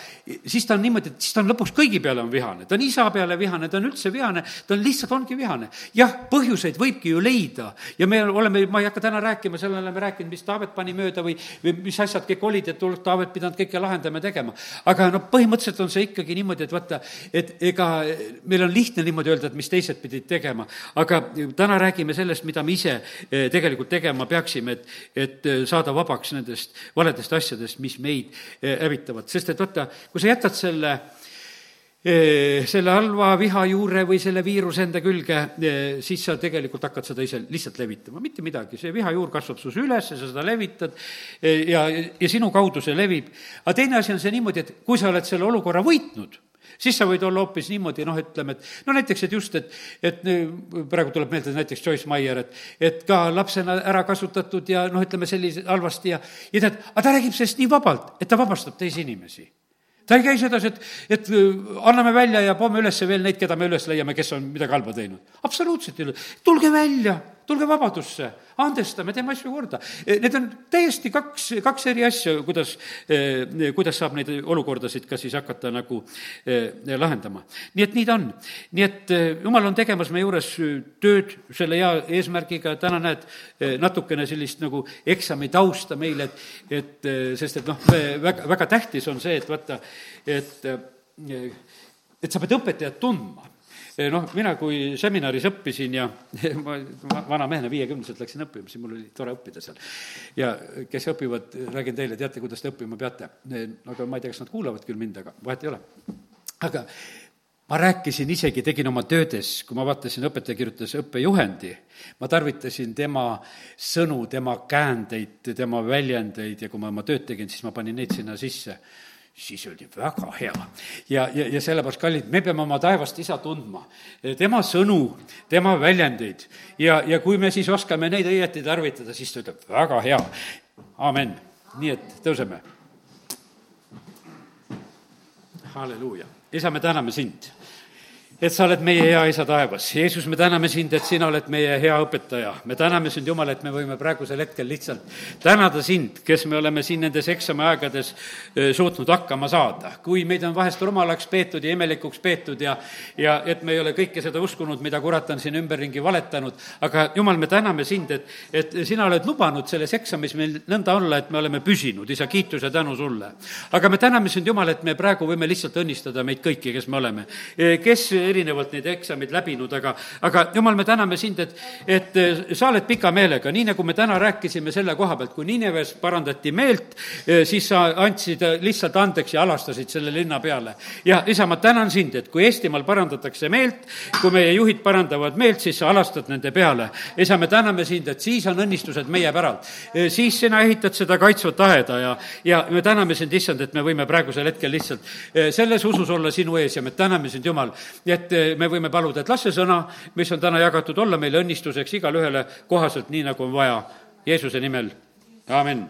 siis ta on niimoodi, et siis ta on lõpuks kõigi peale on vihane. ta on isa peale vihane, ta on üldse vihane, ta on lihtsalt ongi vihane. jah, põhjuseid võibki ju leida ja me oleme, ma ei hakka täna rääkima, selle oleme rääkinud, mis Taavet pani mööda või, või mis asjad kõik olid, et oleks Taavet pidanud kõike lahendama ja tegema. aga noh, põhimõtteliselt on see ikkagi niimoodi, et vaata, et ega meil on lihtne niimoodi öelda, et mis teised pidid tegema, aga täna räägime sellest, mida me ise eh, tegelikult tegema peaksime, et, et eh, saada vabaks nendest valedest asjadest, mis meid eh, hävitavad, sest et vaata, kui sa jätad selle selle halva viha juure või selle viiruse enda külge, siis sa tegelikult hakkad seda ise lihtsalt levitama, mitte midagi, see vihajuur kasvab sus üles, sa seda levitad ja, ja sinu kaudu see levib. aga teine asi on see niimoodi, et kui sa oled selle olukorra võitnud, siis sa võid olla hoopis niimoodi, noh, ütleme, et no näiteks, et just, et, et praegu tuleb meelde näiteks Joyce Meyer, et, et ka lapsena ära kasutatud ja noh, ütleme sellise halvasti ja, ja tead, aga ta räägib sellest nii vabalt, et ta vabastab teisi inimesi. Ta ei käi sedasi, et, et anname välja ja poome üles veel neid, keda me üles leiame, kes on midagi halba teinud. absoluutselt ei ole, tulge välja tulge vabadusse, andestame, teeme asju korda. Need on täiesti kaks, kaks eri asja, kuidas, kuidas saab neid olukordasid ka siis hakata nagu eh, lahendama. nii et nii ta on. nii et jumal on tegemas meie juures tööd selle hea eesmärgiga, täna näed natukene sellist nagu eksami tausta meil, et, et sest et noh, väga, väga tähtis on see, et vaata, et et sa pead õpetajat tundma noh, mina kui seminaris õppisin ja ma, ma vana mehena, viiekümneselt läksin õppima, siis mul oli tore õppida seal. ja kes õpivad, räägin teile, teate, kuidas te õppima peate. Eh, aga ma ei tea, kas nad kuulavad küll mind, aga vahet ei ole. aga ma rääkisin isegi, tegin oma töödes, kui ma vaatasin, õpetaja kirjutas õppejuhendi, ma tarvitasin tema sõnu, tema käändeid, tema väljendeid ja kui ma oma tööd tegin, siis ma panin neid sinna sisse siis öeldi, väga hea. ja, ja, ja sellepärast, kallid, me peame oma taevast isa tundma, tema sõnu, tema väljendeid ja, ja kui me siis oskame neid õieti tarvitada, siis ta ütleb, väga hea. amen. nii et tõuseme. halleluuja. isa, me täname sind et sa oled meie hea isa taevas. Jeesus, me täname sind, et sina oled meie hea õpetaja. me täname sind, Jumal, et me võime praegusel hetkel lihtsalt tänada sind, kes me oleme siin nendes eksamiaegades suutnud hakkama saada. kui meid on vahest rumalaks peetud ja imelikuks peetud ja, ja et me ei ole kõike seda uskunud, mida kurat on siin ümberringi valetanud, aga Jumal, me täname sind, et, et sina oled lubanud selles eksamis meil nõnda olla, et me oleme püsinud, isa, kiitus ja tänu sulle. aga me täname sind, Jumal, et me praegu võime lihtsalt õnnistada meid kõiki, kes me oleme. kes erinevalt neid eksameid läbinud, aga, aga jumal, me täname sind, et, et eh, sa oled pika meelega, nii nagu me täna rääkisime selle koha pealt, kui Nineves parandati meelt, eh, siis sa andsid eh, lihtsalt andeks ja alastasid selle linna peale. ja isa, ma tänan sind, et kui Eestimaal parandatakse meelt, kui meie juhid parandavad meelt, siis sa alastad nende peale. isa, me täname sind, et siis on õnnistused meie päralt. siis sina ehitad seda kaitsvat aheda ja, ja me täname sind, issand, et me võime praegusel hetkel lihtsalt selles usus olla sinu ees ja me täname sind, Jumal, et eh, me võime paluda, et las see sõna, mis on täna jagatud, olla meile õnnistuseks igale ühele kohaselt, nii nagu on vaja. Jeesuse nimel, amin